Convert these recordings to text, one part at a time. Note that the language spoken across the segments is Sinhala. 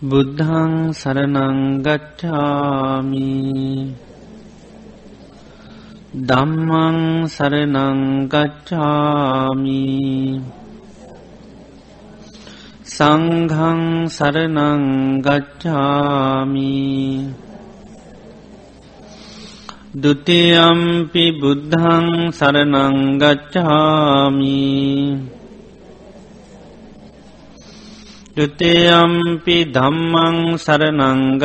බුද්ධං සරනංගච්ඡාමි දම්මං සරනංගච්ඡාමි සංඝං සරනංගච්ඡාමි දුතියම්පි බුද්ධං සරනංගච්ඡාමි යුතයම්පි ධම්මං සරනංගච්ඡාමි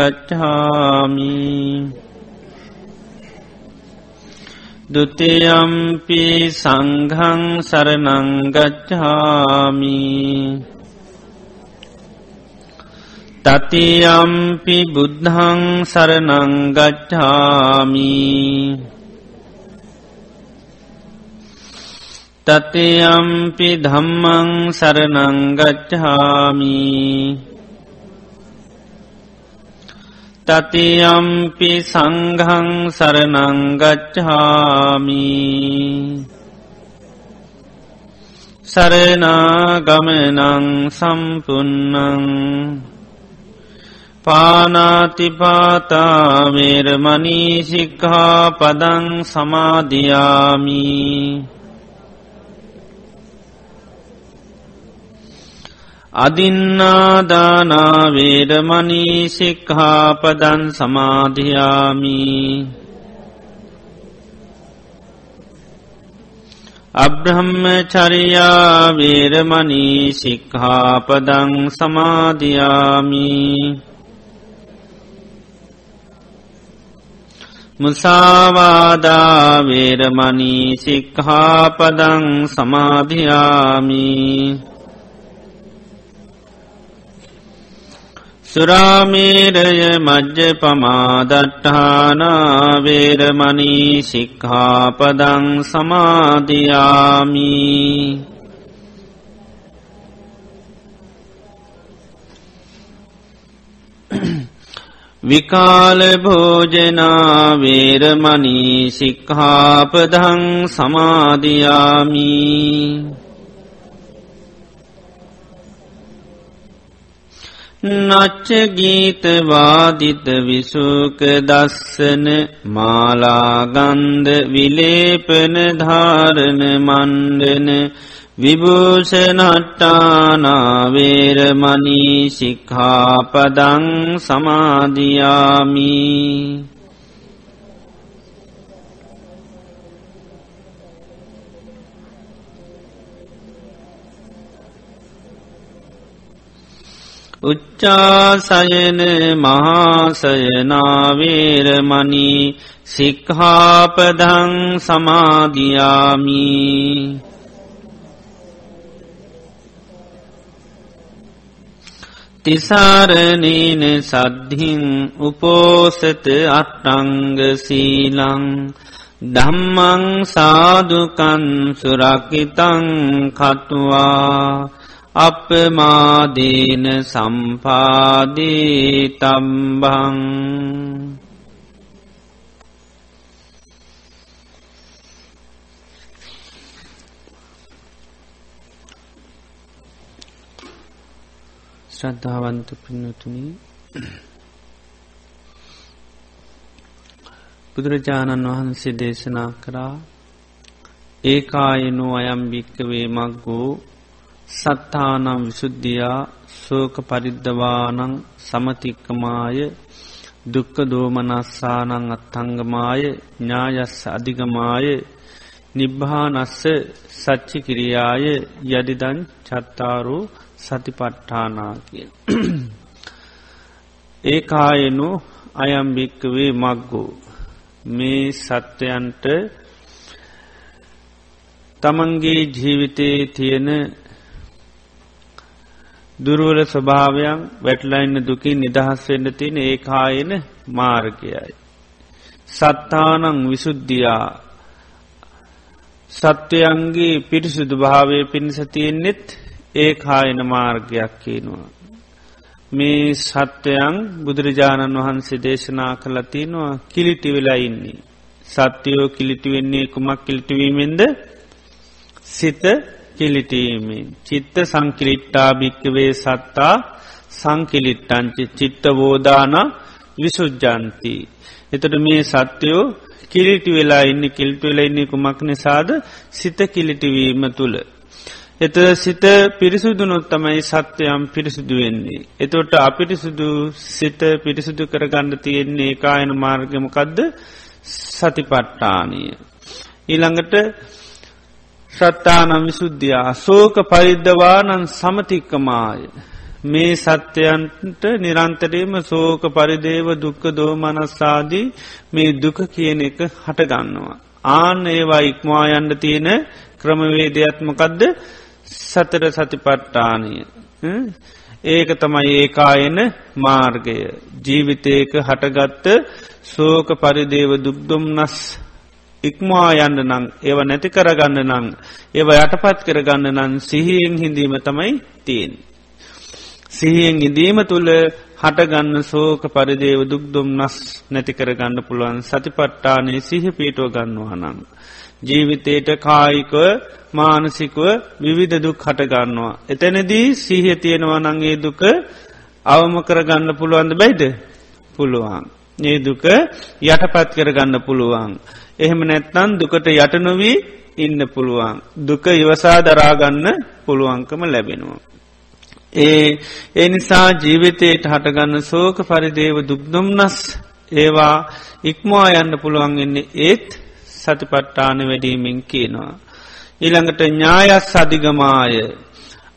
දුතියම්පි සංඝං සරනංගච්ඡාමි තතියම්පි බුද්ධං සරනංගච්ඡාමි තතයම්පි ධම්මං සරනංගච්ඡාමි තතියම්පි සංඝං සරනංගච්ඡාමි සරනාගමනං සම්පන්නං පානාතිපාතාවේරමනී සික්හා පදං සමාධයාමී අදින්නාදානාවේඩමනී සික්හාපදන් සමාධයාමි අබ්‍රහම්ම චරියාවේරමනී සික්හාපදං සමාධයාමි මුසාවාදාවේරමනී සික්හාපදං සමාධයාමී සුරාමේරය මජ්්‍ය පමාදට්ඨානාවේරමනී සික්හාපදං සමාධයාමී විකාල භෝජනාවේරමනී සික්හාපදං සමාධයාමී නච්ච ගීතවාදිත විසූක දස්සන මාලාගන්ද විලේපන ධාරණ මණ්ඩන විභූෂනට්ටානාවේරමනී සික්හාපදං සමාධයාමී උච්චාසයන මහාසයනාවේරමනී සික්හාපදං සමාධයාමී තිසාරණීන සද්ධින් උපෝසත අට්ටංග සීලං ධම්මං සාදුකන් සුරකිතං කටුවා අපමාදීන සම්පාදී තම්බං ශ්‍රද්ධාවන්ත පින්නතුනි බුදුරජාණන් වහන්සේ දේශනා කරා ඒකායනෝ අයම්භික්කවේ මක්ගෝ සත්තානම් විසුද්ධියා සෝක පරිද්ධවානං සමතික්කමාය දුක්ක දෝමනස්සානං අත්තංගමාය ඥායස්ස අධිගමාය නිබ්භානස්ස සච්චි කිරියාය යදිදන් චත්තාරු සතිපට්ඨානා කිය. ඒකායනු අයම්භික්කවේ මක්ගෝ මේ සත්වයන්ට තමන්ගේ ජීවිතයේ තියෙන දුරුවල ස්වභාවයන් වැටලයින්න දුකින් නිදහස් වෙන්න තියෙන ඒ කායන මාර්ගයයි. සත්තානං විසුද්ධියා සත්වයන්ගේ පිරිසුදු භාවය පිණිස තියෙන්නෙත් ඒ කායන මාර්ගයක් කියනවා. මේ සත්වයන් බුදුරජාණන් වහන්සේ දේශනා කළ තියෙනවා කිලිටි වෙලා ඉන්නේ. සත්‍යයෝ කිලිටි වෙන්නේ කුමක් කිලිටිවීමෙන්ද සිත කිලිටීමෙන් චිත්ත සංකිලිට්ටා භික්කවේ සත්තා සංකිලිට්ටංචි චිත්තවෝදාන විසුජ්ජන්ති. එතට මේ සත්‍යයෝ කිලිටි වෙලා ඉන්න කිල්ට වෙලා ඉන්නේ කුමක් නිසාද සිත කිලිටිවීම තුළ. එත සිත පිරිසුදුනොත් තමයි සත්‍යයම් පිරිසුදු වෙන්නේ. එතොට අපිරිසුදු සිත පිරිසුදු කරගන්න තියෙන්නේ ඒකායන මාර්ගමකදද සතිපට්ටානය. ඊළඟට ශ්‍රත්තානම් විසුද්ධයා සෝක පරිද්ධවානන් සමතික්කමාය. මේ සත්‍යයන්ට නිරන්තරයම සෝක පරිදේව දුක්ක දෝමනස්සාදී මේ දුක කියන එක හටගන්නවා. ආන ඒවා ඉක්මවා යන්න තියෙන ක්‍රමවේදයක්මකදද සතර සතිපට්ටානය. ඒක තමයි ඒකායන මාර්ගය. ජීවිතයක හටගත්ත සෝක පරිදේව දුක්දුම්නස් ඉක්මවා යන්න නං ඒව නැති කරගන්න නං ඒව යටපත් කරගන්න නන් සිහියෙන් හිඳීම තමයි තියෙන්. සිහියෙන් ඉදීම තුළ හටගන්න සෝක පරිදේව දුක්දුම් නස් නැති කරගන්න පුළුවන් සතිපට්ටානේ සිහ පීටුව ගන්නවා නං. ජීවිතයට කායිකව මානසිකව විවිධ දුක් හටගන්නවා. එතැනදී සීහ තියෙනවා නංගේ දුක අවම කරගන්න පුළුවන්ද බැයිද පුළුවන්. ඒ දුක යටපත් කරගන්න පුළුවන්. එහෙම නැත්නන් දුකට යටනොවී ඉන්න පුළුවන්. දුක ඉවසා දරාගන්න පුළුවන්කම ලැබෙනවා. ඒ ඒ නිසා ජීවිතයට හටගන්න සෝක පරිදේව දුක්දුම්නස් ඒවා ඉක්මවා යන්න පුළුවන්ගන්නේ ඒත් සතිපට්ටාන වැඩීමෙන් කියනවා. ඊළඟට ඥායස් සධිගමාය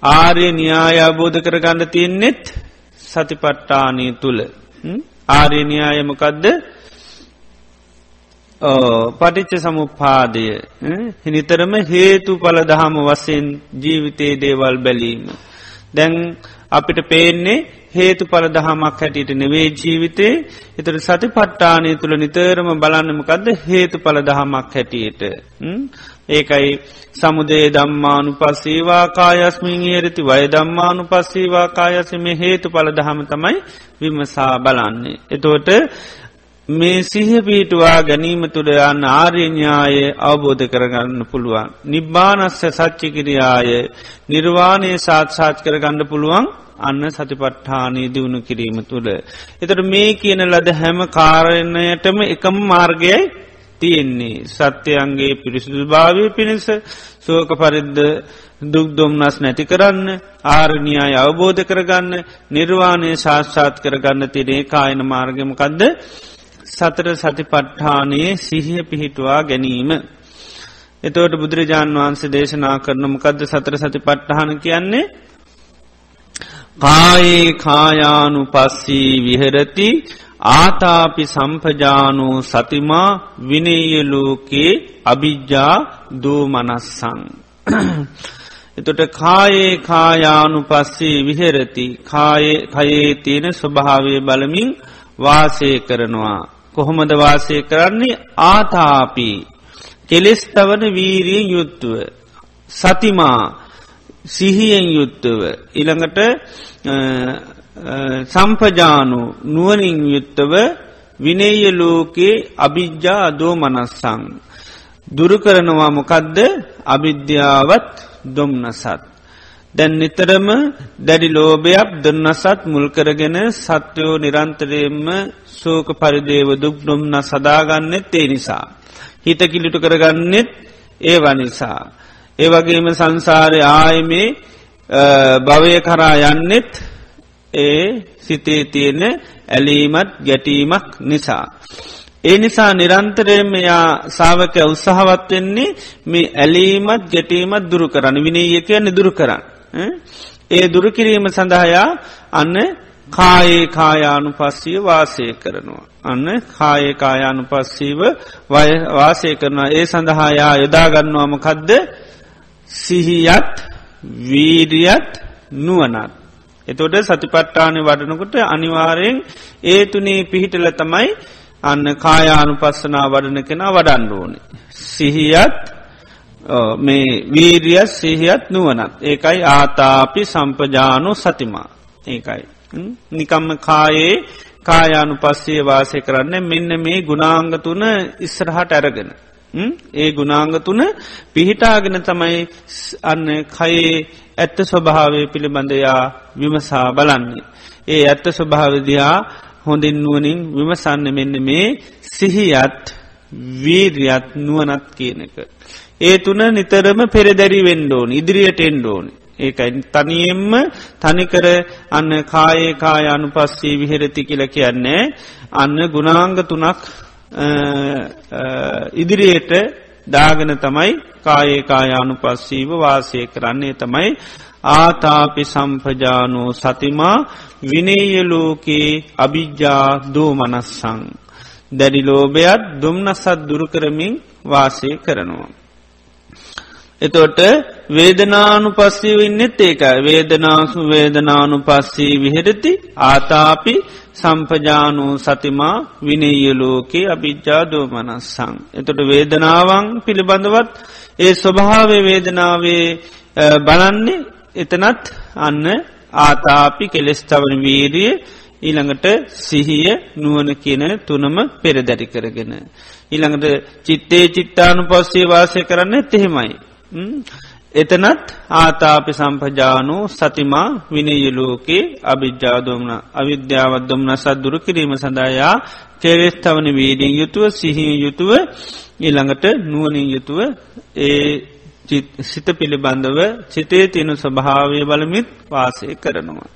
ආර්ය න්‍යාය අබෝධ කරගන්න තියෙන්නෙත් සතිපට්ටානය තුළ ආර්ය න්‍යායමකදද පටිච්ච සමුපාදය නිතරම හේතු පල දහම වසයෙන් ජීවිතයේ දේවල් බැලීම. දැන් අපිට පේන්නේ හේතු පල දහමක් හැටියට නෙවේ ජීවිතේ එතට සති පට්ටානය තුළ නිතරම බලන්නමකක්ද හේතු පල දහමක් හැටියට. ඒකයි සමුදේ දම්මානු පස්සේවා කායස්මින් ඒරති වය දම්මානු පස්සේවා කායසම හේතු පල දහම තමයි විමසා බලන්නේ. එතෝට මේ සිහ පීටුවා ගැනීම තුළ යන්න ආර්යඥාය අවබෝධ කරගන්න පුළුවන්. නිබ්බානස්ස සච්චිකිරියාය නිර්වාණය සාත්සාත් කරගන්න පුළුවන් අන්න සතිපට්ඨානී දියුණු කිරීම තුළ. එතට මේ කියන ලද හැම කාරණයටම එකම මාර්ගයයි තියෙන්නේ. සත්‍යයන්ගේ පිරිසිදු භාවය පිණිස සෝක පරිද්ද දුක්දොම්නස් නැති කරන්න ආරණයාය අවබෝධ කරගන්න නිර්වාණය ශාස්්ෂාත් කරගන්න තිරේ කායන මාර්ගමකදද සතර සතිපට්ඨානයේ සිහිය පිහිටුවා ගැනීම. එතවට බුදුරජාණන් වහන්සේ දේශනා කරන මොකදද සතර සති පට්ටහන කියන්නේ කායේ කායානු පස්සී විහරති ආතාපි සම්පජානු සතිමා විනේයලෝකේ අභිජ්ජා දූමනස්සං. එතොට කායේ කායානු පස්සේ විහෙරති කයේ තියෙන ස්වභාවය බලමින් වාසය කරනවා. කොහොමද වාසය කරන්නේ ආතාපී කෙලෙස්තවන වීරියෙන් යුත්තුව. සතිමා සිහියෙන් යුත්තව. ඉළඟට සම්පජානු නුවනින් යුත්තව විනේය ලෝකේ අභිජ්ජා අදෝ මනස්සං. දුරු කරනවා මොකදද අවිද්‍යාවත් දොම්නසත්. දැන් නිතරම දැඩි ලෝභයක් දන්නසත් මුල්කරගෙන සත්‍යයෝ නිරන්තරයෙන්ම සෝක පරිදේව දුක් නොම්න සදාගන්නෙත් ඒ නිසා. හිත කිලිටු කරගන්නෙත් ඒවා නිසා. ඒවගේම සංසාරය ආයමේ භවය කරා යන්නෙත් ඒ සිතේ තියෙන ඇලීමත් ගැටීමක් නිසා. ඒ නිසා නිරන්තරයෙන් මෙයා සාාවක උත්සාහවත් වෙන්නේ මේ ඇලීමත් ගැටීමත් දුරු කරන්න විනී කියන්න දුරු කරන්න. ඒ දුරුකිරීම සඳහයා අන්න කායේ කායානු පස්සීව වාසය කරනවා. අන්න කායේ කායානු පස්සීව වාසය කරනවා. ඒ සඳහායා යොදාගන්නවාමකදද සිහියත් වීරියත් නුවනත්. එතොට සතිපට්ටානය වඩනකොට අනිවාරයෙන් ඒ තුනේ පිහිටල තමයි අන්න කායානු පස්සනා වඩන කෙනා වඩන්ඩෝනේ. සිහියත් මේ වීරියත් සිහියත් නුවනත් ඒකයි ආතාපි සම්පජානු සතිමා ඒකයි. නිකම්ම කායේ කායානු පස්සේ වාසය කරන්න මෙන්න මේ ගුණාංගතුන ඉස්සරහට ඇරගෙන. ඒ ගුණාංගතුන පිහිටාගෙන තමයි අන්න කයේ ඇත්ත ස්වභාවය පිළිබඳයා විමසා බලන්නේ. ඒ ඇත්ත ස්වභාවදයා හොඳින් නුවනින් විමසන්න මෙන්න මේ සිහියත් වීරියත් නුවනත් කියන එක. ඒ තුන නිතරම පෙරදැරි වෙන්ඩෝන් ඉදිරියට එන්ඩෝන් ඒකයි තනියෙන්ම තනිකර අන්න කායේ කායානු පස්සේ විහෙරති කියල කියන්නේ අන්න ගුණාංග තුනක් ඉදිරියට දාගෙන තමයි කායේ කායානු පස්සීව වාසය කරන්නේ තමයි ආතාපි සම්පජානෝ සතිමා විනේයලෝකයේ අභිජ්ජා දෝමනස්සං. දැඩිලෝභයත් දුම්නසත් දුරුකරමින් වාසය කරනවා. එතොට වේදනානු පස්සී වෙන්නෙත් ඒක වේදනාසු වේදනානු පස්සී විහෙරති ආතාපි සම්පජානූ සතිමා විනේයලෝකේ අභිජ්ජාදෝ මනස්සං. එතොට වේදනාවන් පිළිබඳවත් ඒ ස්වභාවේ වේදනාවේ බලන්නේ එතනත් අන්න ආතාපි කෙලෙස්තවන වීරිය ඊළඟට සිහිය නුවන කියන තුනම පෙරදැරි කරගෙන. ඊළඟට චිත්තේ චිත්තානු පස්සේ වාසය කරන්න එහෙමයි. එතනත් ආතාපි සම්පජානු සතිමා විනයලෝකේ අභිජ්ජාදොම්න අවිද්‍යාවත්දොම්න සද්දුරු කිරීම සඳහයා කෙරෙස්තවන වීඩින් යුතුව සිහිය යුතුව ඊළඟට නුවනින් යුතුව ඒ සිත පිළිබඳව සිතේ තියෙන ස්වභාවය බලමිත් වාසය කරනවා.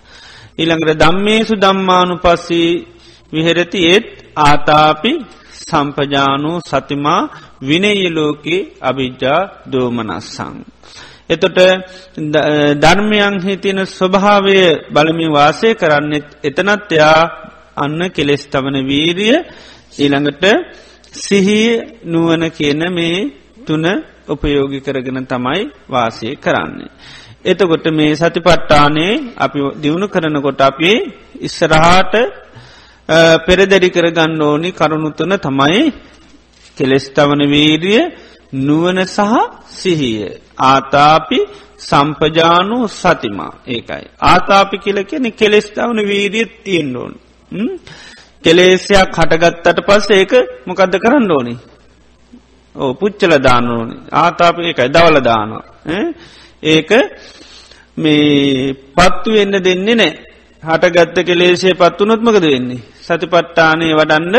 ඊළඟට දම්මේසු දම්මානු පස්සී විහෙරති ඒත් ආතාපි සම්පජානු සතිමා විනයලෝකේ අභිජ්ජා දෝමනස්සං. එතොට ධර්මයන් හිතින ස්වභාවය බලමි වාසය කරන්නෙත් එතනත් එයා අන්න කෙලෙස් තවන වීරිය ඊළඟට සිහිය නුවන කියන මේ තුන උපයෝගි කරගෙන තමයි වාසය කරන්නේ. එතකොට මේ සතිපට්ටානේ අපි දියුණු කරනකොට අපි ඉස්සරහාට පෙරදැඩි කරගන්න ඕනි කරුණුතුන තමයි කෙලෙස්තවන වීරිය නුවන සහ සිහිය. ආතාපි සම්පජානු සතිමා ඒකයි. ආතාපි කියල කියන කෙලෙස්තවන වීරියත් තියෙන් ඕන්. කෙලේසයක් කටගත්තට පස්ස ඒක මොකක්ද කරන්න ඕනි. ඕ පුච්චල දානෝනි ආතාපි එකයි දවල දානවා. ඒක මේ පත්තු වෙන්න දෙන්නේ නෑ හටගත්ත කෙලේශය පත්වනොත්මකද වෙන්නේ. සතිපට්ටානය වඩන්න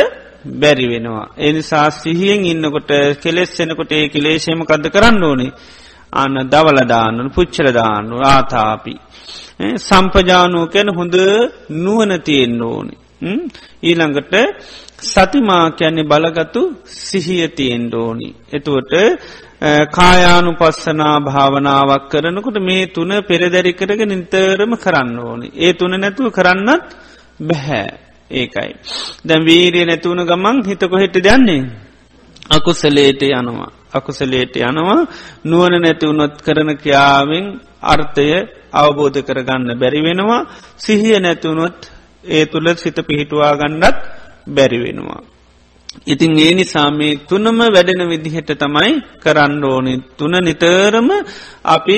බැරි වෙනවා. එනිසා සිහියෙන් ඉන්නකොට කෙලෙස්සෙනකොට ඒ කෙලේශයම කද කරන්න ඕනේ. අන්න දවලදාන්නු පුච්චලදාන්නු ආතාපි. සම්පජානෝ කැන හොඳ නුවන තියෙන්න්න ඕනි. ඊළඟට සතිමා කැන්නේ බලගතු සිහිය තියෙන්ඩ ඕනි. එතුවට කායානු පස්සනා භාවනාවක් කරනකොට මේ තුන පෙරදැරි කරග නිතරම කරන්න ඕනි. ඒ තුන නැතුව කරන්නත් බැහැ ඒකයි. දැම් වීරිය නැතුවන ගමන් හිතකො හෙට දන්නේ. අකුසලේට යනවා. අකුසලේට යනවා නුවන නැතිවුණොත් කරන ක්‍යාවෙන් අර්ථය අවබෝධ කරගන්න බැරි වෙනවා සිහිය නැතිවුණොත් ඒ තුළ සිත පිහිටුවා ගන්නත් බැරි වෙනවා. ඉතින් ඒ නිසා මේ තුනම වැඩෙන විදිහට තමයි කරන්න ඕනි. තුන නිතරම අපි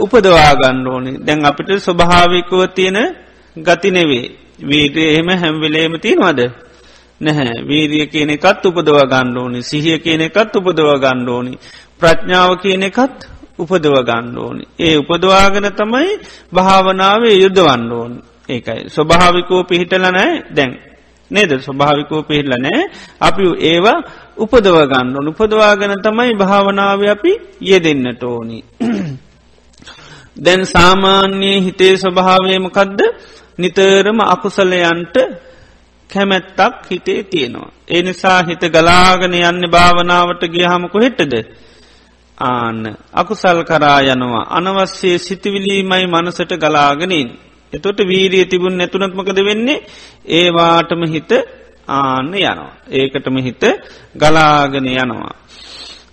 උපදවාගන්න ඕනි. දැන් අපිට ස්වභාවිකව තියෙන ගතිනෙවේ වීරය එහෙම හැම්වෙලේම තියෙනවද? නැහැ. වීරිය කියන එකත් උපදව ගන්න ඕනි. සිහිය කියන එකත් උපදව ගන්න ඕනි. ප්‍රඥාව කියන එකත් උපදව ගන්න ඕනි. ඒ උපදවාගෙන තමයි භාවනාවේ යුද්ධවන්න ඕන්. ඒකයි. ස්වභාවිකෝ පිහිටල නෑ දැන් නේද ස්වභාවිකෝ පිහිල්ල නෑ අපි ඒවා උපදවගන්න උපදවාගෙන තමයි භාවනාව අපි ය දෙන්නට ඕනි. දැන් සාමාන්‍යයේ හිතේ ස්වභාවයමකදද නිතරම අකුසලයන්ට කැමැත්තක් හිතේ තියෙනවා. ඒ නිසා හිත ගලාගෙන යන්න භාවනාවට ගියහමකො හෙට්ටද. ආන්න අකුසල් කරා යනවා අනවස්සේ සිතිවිලීමයි මනසට ගලාගෙනින්. එතොට වීරිය තිබුණ නැතුනත්මකද වෙන්නේ ඒවාටම හිත ආන්න යනවා. ඒකටම හිත ගලාගෙන යනවා.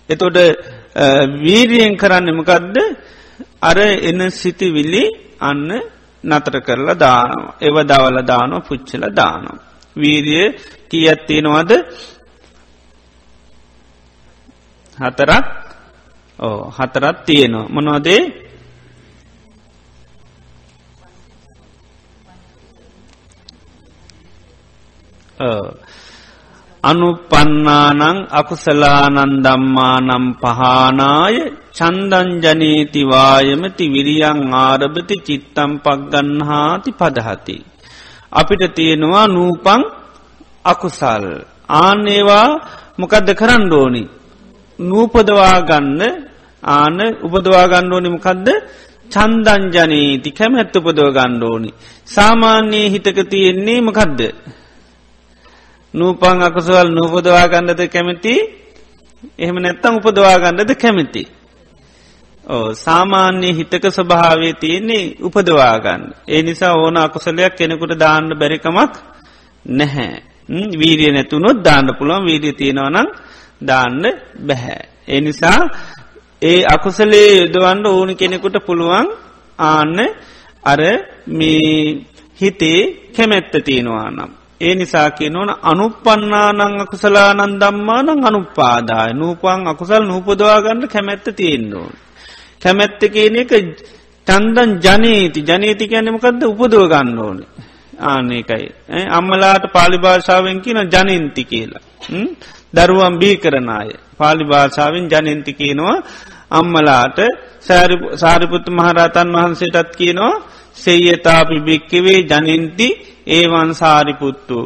එතොට වීරියෙන් කරන්නමකදද අර එන සිතිවිල්ලි අන්න නතර කරලා දානවා. එව දවල දානො පුච්චල දානවා. වීරිය කියත් තියෙනවද හතරක් ඕ හතරත් තියෙනවා. මොනවදේ අනුපන්නානං අකුසලානන් දම්මානම් පහනාය චන්දංජනීතිවායමති විරියං ආරභති චිත්තම් පක්ගන්හාති පදහති. අපිට තියෙනවා නූපං අකුසල්. ආන්නේවා මොකදද කරන්න ඕනි? නූපදවා ගන්න. ආන උපදවා ගන්න ඕනි මොකදද? චන්දංජනීති කැමැත්ත උපදව ගණ්ඩ ඕනි. සාමාන්‍යයේ හිතක තියෙන්නේ මකදද? නූපං අකුසවල් නූපදවා ගන්නද කැමති? එහෙම නැත්තං උපදවා ගන්නද කැමති? ඕ සාමාන්‍ය හිතක ස්වභාවේ තියෙන්නේ උපදවාගන්න ඒ නිසා ඕන අකුසලයක් කෙනෙකුට දාන්න බැරිකමක් නැහැ. වීරිය නැතුනොත් දාන්න පුළුවන්. වීරිය තියෙනවනම් දාන්න බැහැ. ඒ නිසා ඒ අකුසලේ යොදවන්න ඕනි කෙනෙකුට පුළුවන් ආන්න අර මේ හිතේ කැමැත්ත තියෙනවා නම්. ඒ නිසා කියනවන අනුපන්නානං අකුසලානන් දම්මානං අනුපාදාය. නූපන් අකුසල් නූපදවාගන්න කැමැත්ත තියෙන්න්නවන්. කැමැත්ත කියන එක චන්දන් ජනීති. ජනීති කියන්නමකක්ද උපදව ගන්න ඕන. ආනකයි අම්මලාට පාලිභාෂාවෙන් කියන ජනන්ති කියලා. දරුවන් බී කරන අය. පාලි භාෂාවෙන් ජනන්ති කියනවා. අම්මලාට සාරිපුත්ත මහරතන් වහන්සේටත් කියනවා සෙයතාපි භික්කවේ ජනන්ති ඒවන් සාරිපුත්තු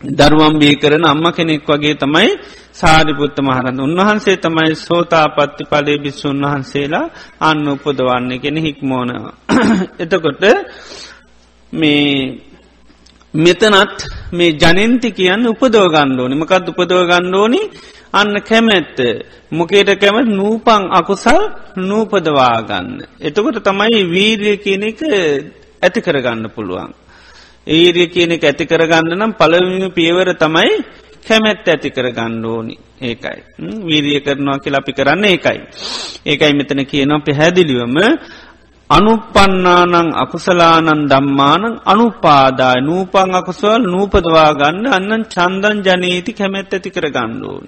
දරුවම් බී කරන අම්ම කෙනෙක් වගේ තමයි සාරිපුත්ත මහරන්න උන්වහන්සේ තමයි සෝතාපත්ති පලේ බිස්සුන් වහන්සේලා අන්න උපදවන්නේ කෙන හික්මෝනවා. එතකොට මේ මෙතනත් මේ ජනන්ති කියන්න උපදව ගණ්ඩෝනි මකත් උපදව ගණ්ඩෝනි අන්න කැමැත්ත මොකේට කැමත් නූපං අකුසල් නූපදවාගන්න. එතකොට තමයි වීරිය කියන එක ඇති කරගන්න පුළුවන්. ඒරිය කියන එක ඇති කරගන්න නම් පළවිම පියවර තමයි කැමැත්ත ඇති කරගන්න ඕනි ඒකයි. වීරිය කරනවා කියලා අපි කරන්න ඒකයි. ඒකයි මෙතන කියනවා පැහැදිලිවම අනුපන්නානං අකුසලානන් දම්මානං අනුපාදාය නූපං අකුසවල් නූපදවා ගන්න අන්නන් චන්දන් ජනීති කැමැත් ඇති කර ගණ්ඩුවන්.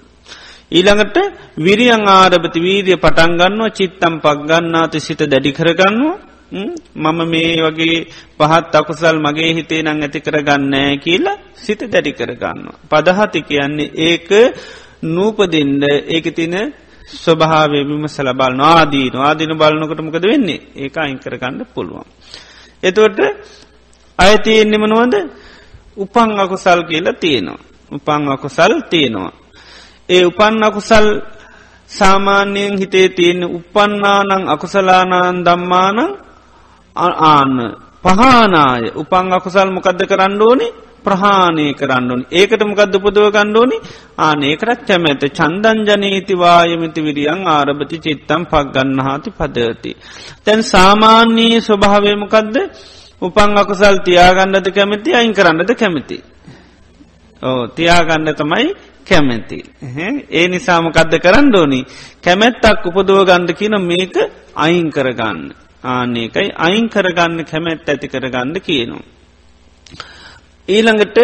ඊළඟට විරියං ආරභති වීරිය පටන්ගන්නවා චිත්තම් පක් ගන්නාත සිත දැඩි කරගන්නවා මම මේ වගේ පහත් අකුසල් මගේ හිතේ නං ඇති කරගන්නෑ කියලා සිත දැඩි කරගන්නවා. පදහති කියන්නේ ඒක නූපදින්ඩ ඒක තින ස්වභාවේ විමසල බලන ආදීන. ආදින බලනකට මොකද වෙන්නේ? ඒක අයිංකරගන්න පුළුවන්. එතුවට අයතියෙන්නෙම නොවද උපං අකුසල් කියලා තියෙනවා. උපං අකුසල් තියෙනවා. ඒ උපන් අකුසල් සාමාන්‍යයෙන් හිතේ තියෙන උපන්නානං අකුසලානාන් දම්මානං ආන්න පහනාය. උපං අකුසල් මොකක්ද කරන්න ඕනේ? ප්‍රහාණය කරන්නුන් ඒකට මොකක්ද පුදුව ගණ්ඩෝනි ආනේකරත් කැමැත චන්දංජනීතිවායමිති විරියන් ආරභති චිත්තම් පක් ගන්න හාති පදවති. තැන් සාමාන්‍යයේ ස්වභාවයමකක්ද උපං අකුසල් තියාගන්නද කැමති අයින් කරන්නද කැමති. ඕ තියාගන්න තමයි කැමැති. ඒ නිසාමකක්ද කරන්න ඕනි කැමැත්තක් උපදුව ගණ්ඩ කියන මේක අයින් කරගන්න. ආනකයි අයින් කරගන්න කැමැත් ඇති කරගන්න කියනවා. ඊළඟට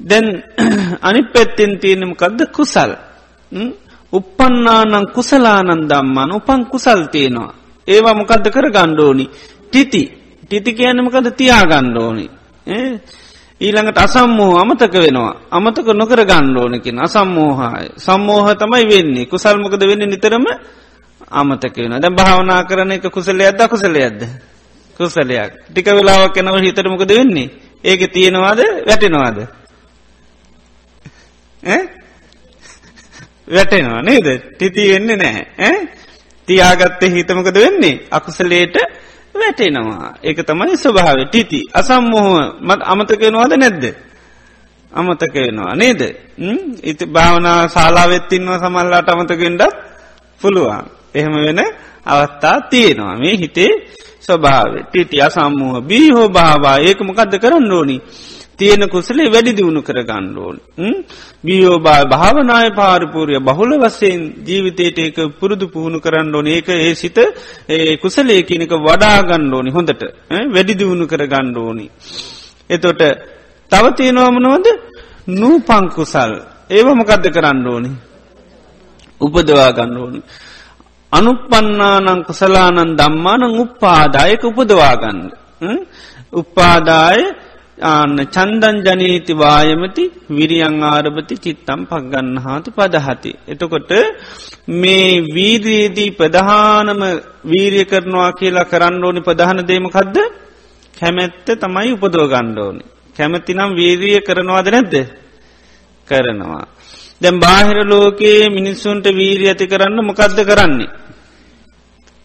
දැන් අනි පැත්තෙන් තියෙනමකක්ද කුසල්. උපන්නානං කුසලානන් දම්මාන උපන් කුසල් තියෙනවා. ඒවා මොකක්ද කර ගණ්ඩෝනි ටිති ටිති කියන්නමකද තියා ගණ්ඩෝනි ඊළඟට අසම්මෝහ අමතක වෙනවා. අමතක නොකර ගණ්ඩෝනකින් අසම්මෝහාය. සම්මෝහ තමයි වෙන්නේ. කුසල්මකද වෙන්න නිතරම? අමතක වෙන දැ භාවනා කරන එක කුසලයක්ද කුසලයක්ද කුසලයක්. ටික වෙලාවක් එනව හිතරමකද වෙන්නේ? ඒක තියෙනවාද? වැටෙනවාද? වැටෙනවා නේද? තිති වෙන්නේ නැහැ. තියාගත්තේ හිතමකද වෙන්නේ? අකුසලේට වැටෙනවා. ඒක තමයි ස්වභාව ටිති අසම්මොහොම මත් අමතකෙනවාද නැද්ද? අමතකයෙනවා නේද? ඉති භාවනා ශාලාවෙත්තින්ව සමල්ලාට අමතකෙන්ඩත් පුළුවන්. එහෙම වෙන අවස්ථා තියෙනවා. මේ හිතේ ස්වභාව ටිටිය සම්මූහ බී හෝ භාවා. ඒක මොකක්ද කරන්න ඕනි? තියෙන කුසලේ වැඩි දියුණු කර ගණ්ඩෝන් බියෝබා භාවනාය පාරිපූරිය බහුල වස්සයෙන් ජීවිතයට ඒක පුරුදු පුහුණු කරන්න ඕන. ඒක ඒ සිත ඒ කුසලේ කියනක වඩා ගණ්ඩෝනි හොඳට. වැඩි දියුණු කර ගණ්ඩෝනි එතොට තවතියනවාමනවද නූ පංකුසල් ඒව මොකක්ද කරන්න ඕනි? උපදවා ගන්න ඕනි. අනුපන්නානං කුසලානන් දම්මානං උපාදායක උපදවාගන්න. උපාදාය ආන්න චන්දන් ජනීති වායමති විරියං ආරභති චිත්තම් පක්ගන්න හාති පදහති. එතකොට මේ වීදයේදී ප්‍රධානම වීරිය කරනවා කියලා කරන්න ඕනි ප්‍රධාන දේමකක්ද කැමැත්ත තමයි උපදව ගණ්ඩ ඕනි. කැමතිනම් වීරිය කරනවාද නැද්ද කරනවා. දැම් බාහිර ලෝකයේ මිනිස්සුන්ට වීරී ඇති කරන්න මොකක්ද කරන්නේ.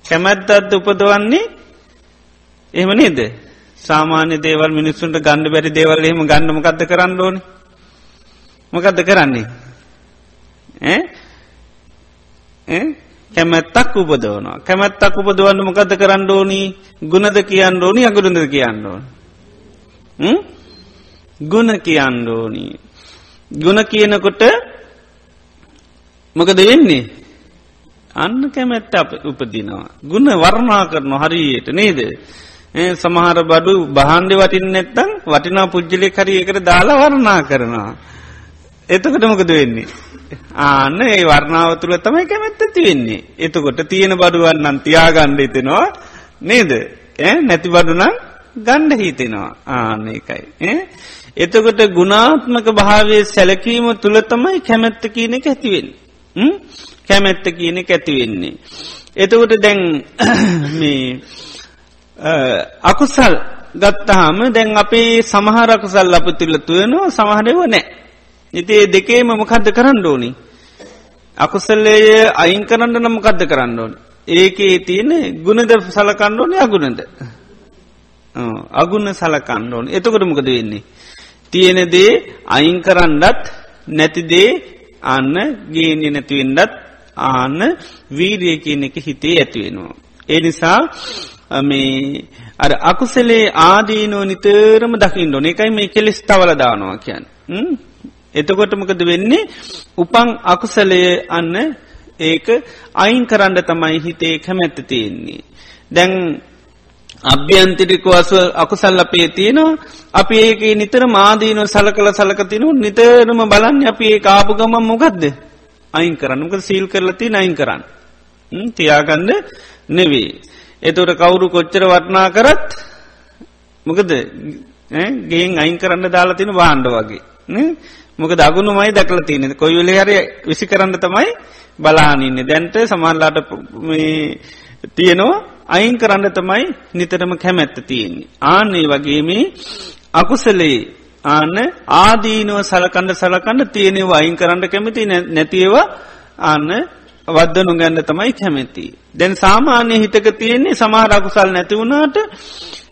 කැමැත්තත්ද උපදවන්නේ? එහෙම නේද? සාමාන්‍ය දේවල් මිනිස්සුන්ට ගණඩ බැරි දේවල් එහෙම ගන්න මොකක්ද කරන්න ඕන? මොකක්ද කරන්නේ? කැමැත්තක් උපදවනවා. කැමැත්තක් උපදවන්න මොකද කරන්න ඕනි? ගුණද කියන්න ඕනි? අගුරුද කියන්න ඕන? ගුණ කියන්න ඕනි. ගුණ කියනකොට මොකද වෙන්නේ? අන්න කැමැත්ත අප උපදිනවා. ගුණ වර්ණා කරන හරියට නේද? සමහර බඩු බහන්්ඩ වටින් නැත්තං වටිනා පුද්ජලෙ හරි එකට දාලා වර්ණා කරනවා. එතකට මොකද වෙන්නේ? ආන්න ඒ වර්ණාව තුළ තමයි කැමැත්ත තිවෙන්නේ. එතකොට තියෙන බඩුවන්නන් තියාගණ්ඩ හිතෙනවා නේද? නැති බඩුනම් ගණ්ඩ හිතෙනවා. ආන්න එකයි. එතකොට ගුණාත්මක භාවය සැලකීම තුළ තමයි කැමැත්ත කියන එක ඇතිවෙන්. කැමැත්ත කියන ඇතිවෙන්නේ. එතකොට දැන් මේ අකුසල් ගත්තහම දැන් අපේ සමහරකුසල් අප තුළ තුවනවා සමහරව නෑ. ඉති ඒ දෙකේම මොකද්ද කරන්න ඕනි. අකුසල්ලේය අයින් කරන්න නම් කද්ද කරන්න ඕන. ඒකේ තියෙන ගුණද සලකන්න ඕන අගුණද. අගුණ සලකන්න ඕන එතකොට මොකද වෙන්නේ. තියෙන දේ අයින් කරන්නත් නැතිදේ අන්න ගේනය නැතිවෙන්ඩත් ආන්න වීරිය කියන එක හිතේ ඇතිවෙනවා. ඒ නිසා මේ අර අකුසලේ ආදීනෝ නිතරම දකිින් ඩොන එකයි මේ කෙලෙස් තවල දානවා කියන්න. එතකොටමකද වෙන්නේ උපං අකුසලය අන්න ඒක අයින් කරන්න තමයි හිතේ කැමැත්ත තියෙන්නේ. දැන් අභ්‍යන්තිරික වස අකුසල් අපේ තියෙනවා. අපි ඒක නිතර මාදීනව සල කළ සලකතිනු නිතරම බලන්න අපි ඒ ආපු ගමන් මොකක්ද අයින් කරන්නක සීල් කරලති නයින් කරන්න. තියාගන්න නෙවේ. එතොට කවුරු කොච්චර වටනා කරත් මොකද? ගෙන් අයින් කරන්න දාලා තින වාණ්ඩ වගේ. මොක දගුණු මයි දැකල තියනෙ කොයිවෙලි හරි විසි කරන්න තමයි බලානින්න දැන්ට සමල්ලාට තියෙනවා අයින් කරන්න තමයි නිතරම කැමැත්ත තියෙන්නේ. ආන්නේ වගේම අකුසලේ ආන්න ආදීනුව සලකණ්ඩ සලකන්න තියෙනවා අයින් කරන්න කැමති නැතිව ආන්න වද්දනු ගැන්න තමයි කැමැති. දැන් සාමාන්‍ය හිතක තියෙන්නේ සමහරකුසල් නැතිවුණාට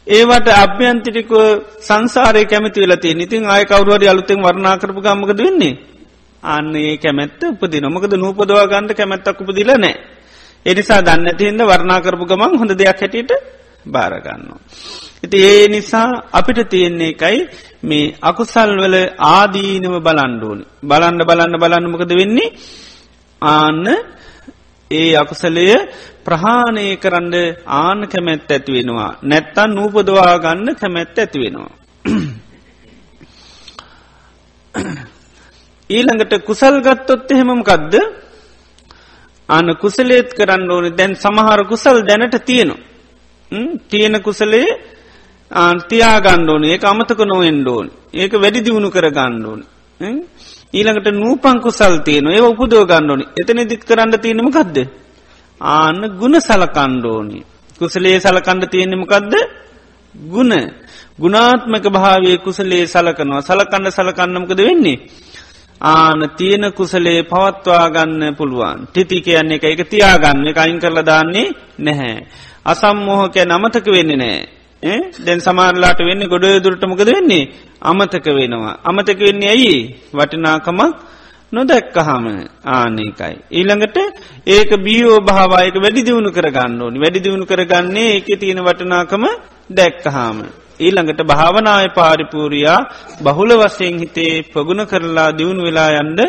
ඒවට අභ්‍යන්තිටික සංසාරය කැමති වෙලති ඉතින් ආය කවරුවරි අලුතෙන් වර්ණා කරපු ගම්මකද වෙන්නේ. අන්න ඒ කැමැත්ත උපදි නොමකද නූපදවා ගන්නට කැමැත්තක් උපදිල නෑ. එනිසා දන්නතිහින්ද වර්ණා කරපු ගමන් හොඳ දෙයක් හැටියට භාරගන්නවා. ඉති ඒ නිසා අපිට තියෙන්නේ එකයි මේ අකුසල් වල ආදීනව බලන්ඩුවනි. බලන්න බලන්න බලන්නමකද වෙන්නේ ආන්න ඒ අකුසලය ප්‍රහාණය කරන්න ආන කැමැත්ත ඇති වෙනවා. නැත්තන් නූපදවා ගන්න කැමැත්ත ඇති වෙනවා. ඊළඟට කුසල් ගත්තොත් එහෙමම කදද අන කුසලේත් කරන්න ඕන දැන් සමහර කුසල් දැනට තියෙනවා. තියෙන කුසලේ ආන්තියා ගණ්ඩෝන ඒ අමතක නොවෙන්ඩෝන් ඒක වැඩි දියුණු කර ගණ්ඩෝන්. ඊළඟට නූපංකු සල්තියන ඒ උපදෝ ගණ්ඩෝනි එතන දිත් කරන්න තියෙනම කක්ද. ආන්න ගුණ සලකණ්ඩෝනි. කුසලේ සලකණ්ඩ තියෙනෙමකක්ද ගුණ ගුණාත්මක භාවය කුසලේ සලකනවා සලකණ්ඩ සලකන්නමකද වෙන්නේ. ආන තියෙන කුසලේ පවත්වා ගන්න පුළුවන් ටිති කියන්නේ එක එක තියාගන්න එක අයින් කරලා දාන්නේ නැහැ. අසම්මෝහකය නමතක වෙන්නේ නෑ දැන් සමාරලාට වෙන්න ගොඩ දුරටමකද වෙන්නේ අමතක වෙනවා. අමතක වෙන්නේ ඇයි වටිනාකමක් නොදැක්කහම ආනකයි. ඊළඟට ඒක බියෝ භාවායක වැඩි දියුණු කරගන්න ඕනි වැඩි දියුණු කරගන්නේ ඒක තියෙන වටනාකම දැක්කහාම. ඊළඟට භාවනාය පාරිපූරයා බහුල වසයෙන් හිතේ පගුණ කරලා දියුණු වෙලා යන්ඩ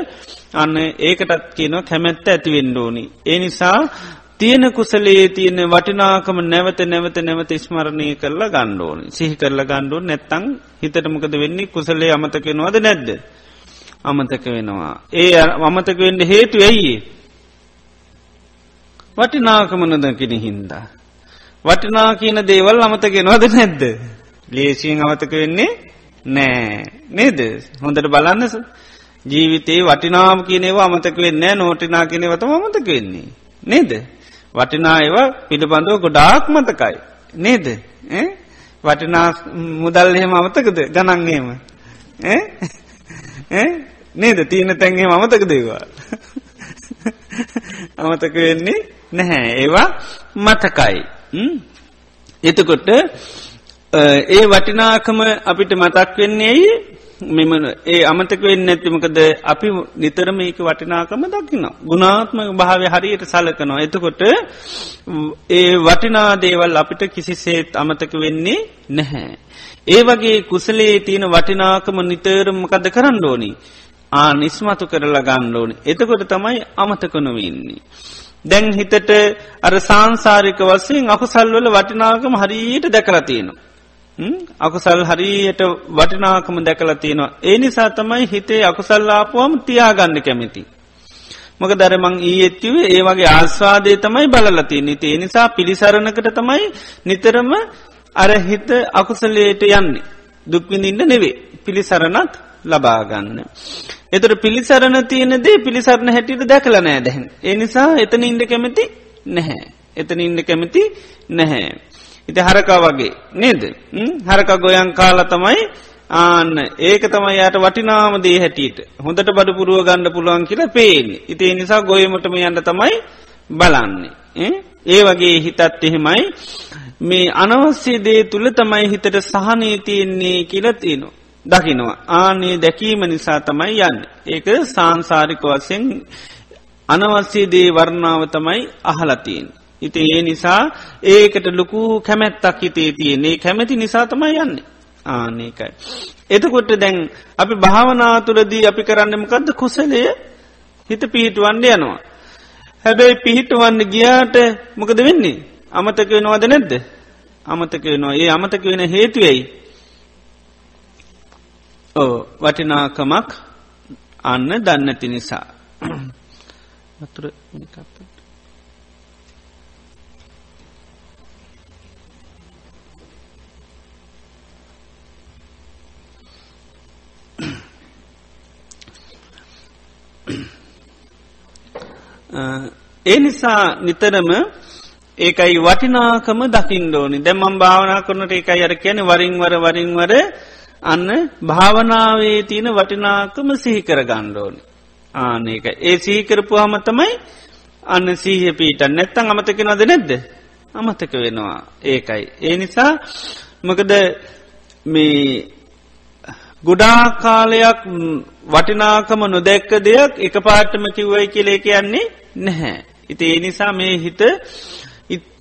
අන්න ඒකටත් කියනවා කැමැත්ත ඇතිවෙන්ඩෝනි. ඒ නිසා තියෙන කුසලේ තියෙන වටිනාකම නැවත නැවත නැවත ස්මරණය කරලා ගණ්ඩෝන සිහි කරලා ගණ්ඩුවන් නැත්තං හිතටමකද වෙන්නේ කුසලේ අමතකෙනවාද නැද්ද. අමතක වෙනවා. ඒ අමතක වෙන්න හේතු ඇයි. වටිනාකමනදකින හින්දා. වටිනා කියන දේවල් අමතගෙනවාද නැද්ද. ලේසියෙන් අමතක වෙන්නේ නෑ. නේද? හොඳට බලන්නස ජීවිතේ වටිනාම කියනේවා අමතක වෙන්න නෝටිනා කියනවතම අමතක වෙන්නේ. නේද. වටිනා ඒවා පිළිබඳව ගොඩාක් මතකයි. නේද? වටිනා මුදල් එහෙම අමතකද? ගණන්ගේම නේද? තියන තැන්ගේ අමතක දේවා අමතක වෙන්නේ නැහැ. ඒවා මතකයි. එතකොට ඒ වටිනාකම අපිට මතක් වෙන්නේ මෙම ඒ අමතක වෙන්න ඇතිමකද අපි නිතරම ඒක වටිනාකම දකින. ගුණාත්මක භාවය හරියට සලකනවා. එතකොට ඒ වටිනා දේවල් අපිට කිසිසේත් අමතක වෙන්නේ නැහැ. ඒ වගේ කුසලේ තියෙන වටිනාකම නිතරමකද කරන්න ඕනි. ආ නිස්මතු කරලා ගන්න ඕනි. එතකොට තමයි අමතකනොවෙන්නේ. දැන් හිතට අර සංසාරික වසයෙන් අකුසල්වල වටිනාකම හරියට දැකලතියෙනවා. අකුසල් හරියට වටිනාකම දැකල තියෙනවා. ඒ නිසා තමයි හිතේ අකුසල්ලාපුවම තියාගන්න කැමති. මොක දරමං ඊඇත්තිවේ ඒ වගේ ආස්වාදය තමයි බලලති නිති ඒ නිසා පිළිසරණකට තමයි නිතරම අරහිත අකුසලයට යන්නේ. දුක්විඳින්න නෙවේ පිළිසරණක් ලබාගන්න. එතර පිළිසරණ තියනදේ පිළිසරණ හැටියට දැකල නෑ දැහැන්. ඒ නිසා එතන ඉන්ඩ කැමති නැහැ. එතන ඉන්ඩ කැමති නැහැ. ඉති හරකා වගේ නේද? හරක ගොයන් කාල තමයි ආන්න. ඒක තමයි යට වටිනාමදේ හැටියට. හොඳට බඩ පුරුව ගණඩ පුළුවන් කියලා පේන්නේ. ඉතිේ නිසා ගොයමටම යන්න තමයි බලන්නේ. ඒ වගේ හිතත් එහෙමයි. මේ අනවස්සේ දේ තුළ තමයි හිතට සහනී තියෙන්නේ කියලතිනවා දකිනවා. ආනේ දැකීම නිසා තමයි යන්න. ඒක සාංසාරික වසයෙන් අනවස්සේ දේ වර්ණාව තමයි අහලතියෙන් ඉති ඒ නිසා ඒකට ලොකු කැමැත්තක් හිතේ තියන්නේ. කැමැති නිසා තමයි යන්නේ. ආනකයි. එතකොට දැන් අපි භාවනාතුරදී අපි කරන්නමකක්ද කුසලය හිත පිහිටුවන්ඩ යනවා. හැබැයි පිහිටුවන්න ගියාට මොකද වෙන්නේ? අමතක වෙනවාද නැද්ද? අමතක වෙනවා. ඒ අමතක වෙන හේතුවයි ඕ වටිනාකමක් අන්න දන්නති නිසා. වතුර කත්ත ඒ නිසා නිතරම ඒකයි වටිනාකම දකිින්ඩෝනි දැම්මම් භාවනා කරනට එකයි අර කියන වරින්වර වරින්වර අන්න භාවනාවේ තියෙන වටිනාකම සිහිකර ගණ්ඩෝනි ආනක ඒ සීකරපු හම තමයි අන්න සීහ පීට නැත්තං අමතක නොද නැද්ද? අමතක වෙනවා. ඒකයි. ඒ නිසා මොකද මේ ගොඩා කාලයක් වටිනාකම නොදැක්ක දෙයක් එක පාටම කිව්වයි කියලේ කියන්නේ නැහැ. ඉති ඒ නිසා මේ හිත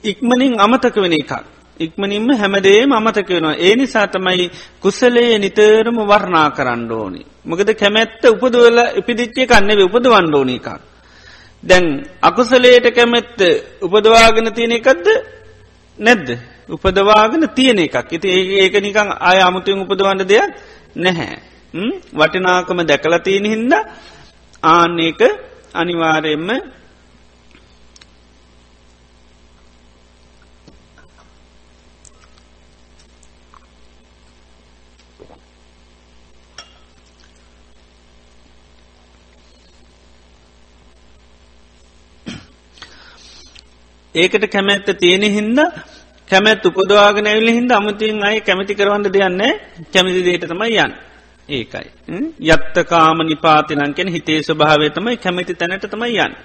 ඉක්මනින් අමතක වෙන එකක්. ඉක්මනින්ම හැමදේම අමතක වෙනවා. ඒ නිසා තමයි කුසලයේ නිතරම වර්ණා කරන්න ඕනි. මොකද කැමැත්ත උපදවල ඉපිදිච්චේ කන්නෙව උපදවන්න ඕනි එකක්. දැන් අකුසලයට කැමැත්ත උපදවාගෙන තියෙන එකක්ද නැද්ද. උපදවාගෙන තියෙන එකක්. ඉති ඒක නිකං ආය අමුතුවෙන් උපදවන්න දෙයක් නැහැ. වටිනාකම දැකලතියන හින්ද ආන්නේක අනිවාරයෙන්ම ඒකට කැමැත්ත තියෙන හින්ද කැමැත් උපදවාගෙන ඇවිල හින්ද අමතින් අයි කැමති කරවන්න දෙයන්න කැමති දේට තමයි යන්න ඒකයි. යත්තකාම නිපාතිනංකෙන හිතේ ස්වභාවය තමයි කැමති තැනට තමයි යන්න.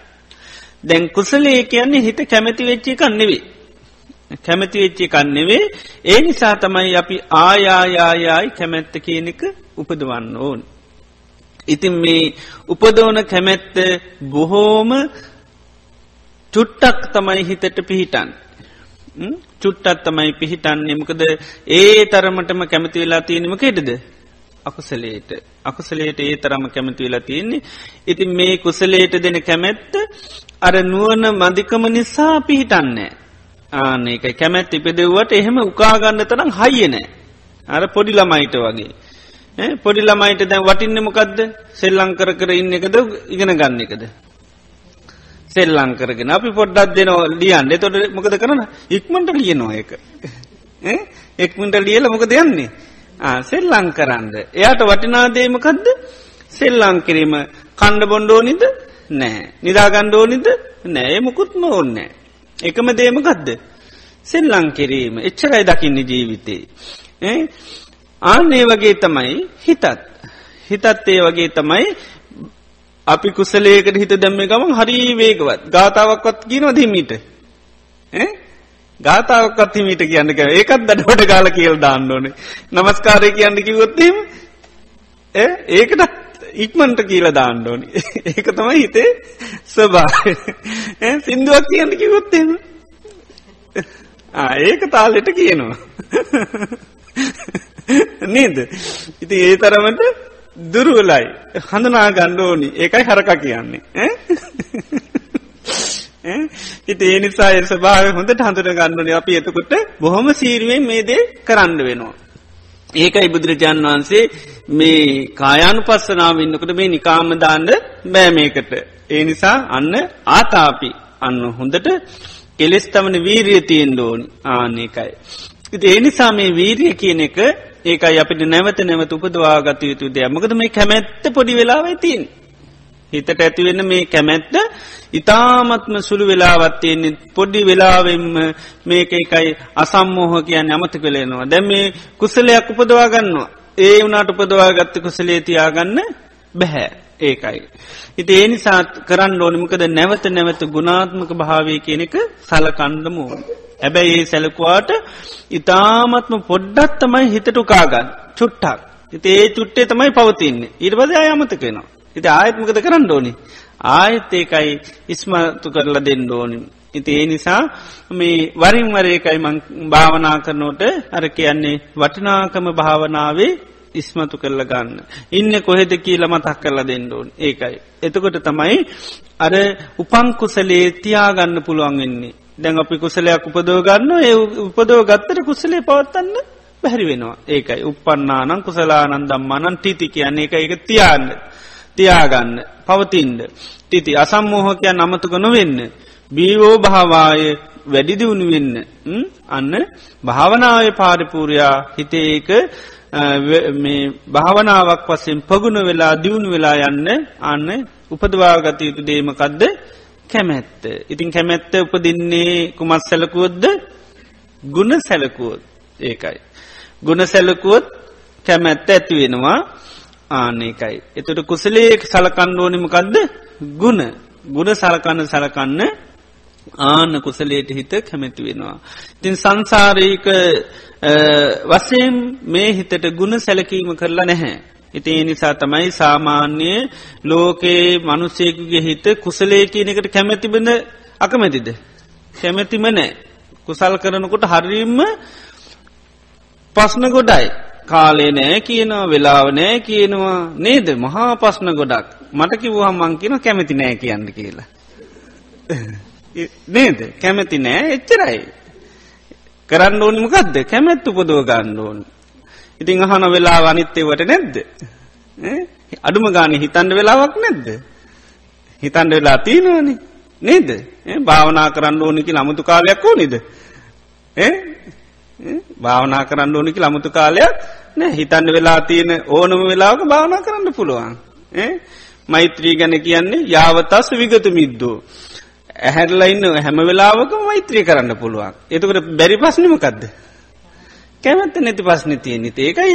දැන් කුසලේ කියන්නේ හිත කැමති වෙච්චි කන්නෙවේ. කැමති වෙච්චි කන්නෙවේ ඒ නිසා තමයි අපි ආයායායායි කැමැත්ත කියනක උපදවන්න ඕන්. ඉතින් මේ උපදෝන කැමැත්ත බොහෝම චුට්ටක් තමයි හිතට පිහිටන්. චුට්ටත් තමයි පිහිටන්නේ. මොකද ඒ තරමටම කැමති වෙලා තියෙනම කෙටද අකුසලේට අකුසලේට ඒ තරම කැමති වෙලා තියෙන්නේ. ඉතින් මේ කුසලේට දෙන කැමැත්ත අර නුවන මදිකම නිසා පිහිටන්නේ ආන එක කැමැත් ඉපෙදෙව්වට එහෙම උකාගන්න තරම් හයියනෑ අර පොඩි ළමයිට වගේ. පොඩි ළමයිට දැන් වටින්න මොකක්ද සෙල්ලංකර කර ඉන්න එකද? ඉගෙන ගන්න එකද? සෙල්ලං කරගෙන අපි පොඩ්ඩක් දෙනවා ලියන්න. තොට මොකද කරන? ඉක්මට ලියනවා එක එක්මට ලියල මොකද යන්නේ? සෙල්ලං කරන්න. එයාට වටිනාදේමකදද සෙල්ලං කිරීම. කණ්ඩ බොන්්ඩෝනිද නෑ. නිදාගණ්ඩෝනිද නෑ. මුකුත්ම ඕන්නෑ එකම දේමකදද සෙල්ලං කිරීම. එච්චරයි දකින්න ජීවිතේ. ආන්නේ වගේ තමයි හිතත්. හිතත් ඒ වගේ තමයි අපි කුසලේකට හිත දැම්ම ගමන් හරි වේගවත්. ගාතාවක්වත් කියනව දිමීට ගාතාවක්ත් හිමීට කියන්න කර ඒකත් දඩවට ගාල කියල් දාන්න ඕනේ. නමස්කාරය කියන්න කිවොත්තීම ඒකට ඉක්මන්ට කියල දාන්න ඕනි. ඒක තමයි හිතේ ස්වභා සිින්දුවක් කියන්න කිවොත්තේම ඒක තාලෙට කියනවා. නේද? ඉති ඒ තරමට දුරුවලයි. හඳනා ගණ්ඩෝනි ඒකයි හරක කියන්නේ. ඉති ඒ නිසා ඒ සභාව හොඳට හඳුර ගන්නන අපි එතකොට බොහොම සීරුවෙන් මේ දේ කරන්න වෙනවා. ඒකයි බුදුරජාන් වහන්සේ මේ කායානු පස්සනාව ඉන්නකට මේ නිකාමදාන්න බෑමේකට. ඒ නිසා අන්න ආතාපි. අන්න හොඳට කෙලෙස් තමන වීරිය තියෙන් ඩෝනි ආනකයි. ඉති ඒ නිසා මේ වීරිය කියන එක ඒකයි අපිට නැවත නැවත උපදවා ගත යුතු දෙයක් මකද මේ කැමැත්ත පොඩි වෙලාවයි තින්. හිතට ඇතිවෙන්න මේ කැමැත්ත ඉතාමත්ම සුළු වෙලාවත්තියන්නේ පොඩ්ඩි වෙලාවෙන්ම මේක එකයි අසම්මෝහ කියන්න අමත කළේනවා. දැම් මේ කුසලයක් උපදවා ගන්නවා. ඒ වනාට උපදවා ගත්ත කුසලේ තියාගන්න බැහැ. ඒකයි. ඉති ඒ නිසාත් කරන්න ඕනිමකද නැවත නැවත ගුණාත්මක භාවය කියන එක සලකණ්ඩමූ. හැබැයි ඒ සැලකුවාට ඉතාමත්ම පොඩ්ඩත් තමයි හිතට උකාගන්න චුට්ටක්. ඉති ඒ චුට්ටේ තමයි පවතින්නේ ඉර්වද අයමතක වෙනවා. ඉති ආයත්මකද කරන්න ඕනි. ආයත් ඒකයි ඉස්මතු කරලා දෙන්න ඕනින්. ඉති ඒ නිසා මේ වරින්වරේකයි භාවනා කරනෝට අර කියන්නේ වටිනාකම භාවනාවේ ඉස්මතු කරල ගන්න. ඉන්න කොහෙද කියල මතක් කරලා දෙන්න ඕන් ඒකයි. එතකොට තමයි අර උපංකුසලේ තියාගන්න පුළුවන් වෙන්නේ. දැන් අපි කුසලයක් උපදෝ ගන්න ඒ උපදෝ ගත්තර කුසලේ පවත්තන්න බැහරි වෙනවා. ඒකයි. උපන්නානං කුසලානන් දම්මානන් ටිති කියන්නේ එක එක තියන්න තියාගන්න පවතින්ද තිති අසම්මෝහකයන් අමතුක නොවෙන්න. බීවෝ භාවාය වැඩිදිවුණු වෙන්න. අන්න භාවනාව පාරිපූරයා හිතේක මේ භාවනාවක් වසෙන් පගුණ වෙලා දියුණු වෙලා යන්න අන්න උපදවාගත යුතු දේමකක්ද කැමැත්ත. ඉතින් කැමැත්ත උපදින්නේ කුමත් සැලකුවොද්ද ගුණ සැලකුවොත් ඒකයි. ගුණ සැලකුවොත් කැමැත්ත ඇති වෙනවා ආනකයි. එතුට කුසලේක සලකණ්ඩෝනිමකක්ද ගුණ ගුණ සලකන්න සලකන්න ආන කුසලේට හිත කැමැති වෙනවා. ඉතින් සංසාරීක වසයෙන් මේ හිතට ගුණ සැලකීම කරලා නැහැ. ඉති නිසා තමයි සාමාන්‍යය ලෝකයේ මනුස්සේකුගේ හිත කුසලේ කියන එකට කැමැතිබඳ අකමැතිද. කැමැතිම නෑ. කුසල් කරනකොට හරිම්ම පස්න ගොඩයි. කාලේ නෑ කියනවා වෙලාව නෑ කියනවා නේද මහා පස්න ගොඩක් මට කිව්වහම් මං කියන කැමති නෑ කියන්න කියලා. නේද කැමැති නෑ එච්චරයි. කරන්න ඕනිමකක්ද කැමැත්තු පොදව ගන්න ඕන්. ඉතිං අහන වෙලා අනිත්තේවට නැද්ද. අඩුම ගාන හිතන්ඩ වෙලාවක් නැද්ද. හිතන්ඩ වෙලා තියෙනවනි නේද භාවනා කරන්න ඕනිකි ළමුතු කාලයක් ඕනිද. භාවනා කරන්න ඕනිකි ළමුතු කාලයක් නෑ හිතන්ඩ වෙලා තියෙන ඕනම වෙලාවක භාවනා කරන්න පුළුවන්. මෛත්‍රී ගැන කියන්නේ යාවතස් විගත මිද්දෝ. ඇහැරලයින්න හැම වෙලාවක මෛත්‍රී කරන්න පුළුවන්. එතකට බැරි පස්්නිමකක්ද. කැමැත්ත නැති පස්්න තියෙන ඒකයි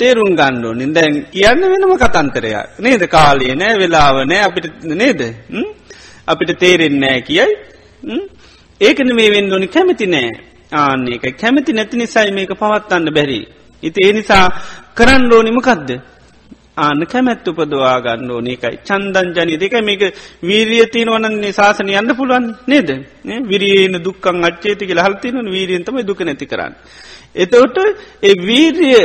තේරුම් ගණ්ඩෝ නිදැන් කියන්න වෙනම කතන්තරයක් නේද? කාලය නෑ වෙලාව නෑ අපිට නේද? අපිට තේරෙන්නෑ කියයි. ඒකන මේ වෙන්ඩෝනි කැමති නෑ. ආන්නේ එක කැමති නැති නිසයි මේක පවත්වන්න බැරි. ඉති ඒ නිසා කරන්න ඕනිමකක්ද. ආන කැමැත් උපදවා ගන්න ඕන එකයි චන්දන් ජනි දෙක මේක වීරිය තියනවනන්නේ ශාසනය යන්න පුළුවන් නේද විරියන දුක්කන් අච්චේති කියල හල්තින වීරියන්තම දුක නැති කරන්න. එතවට ඒ වීරිය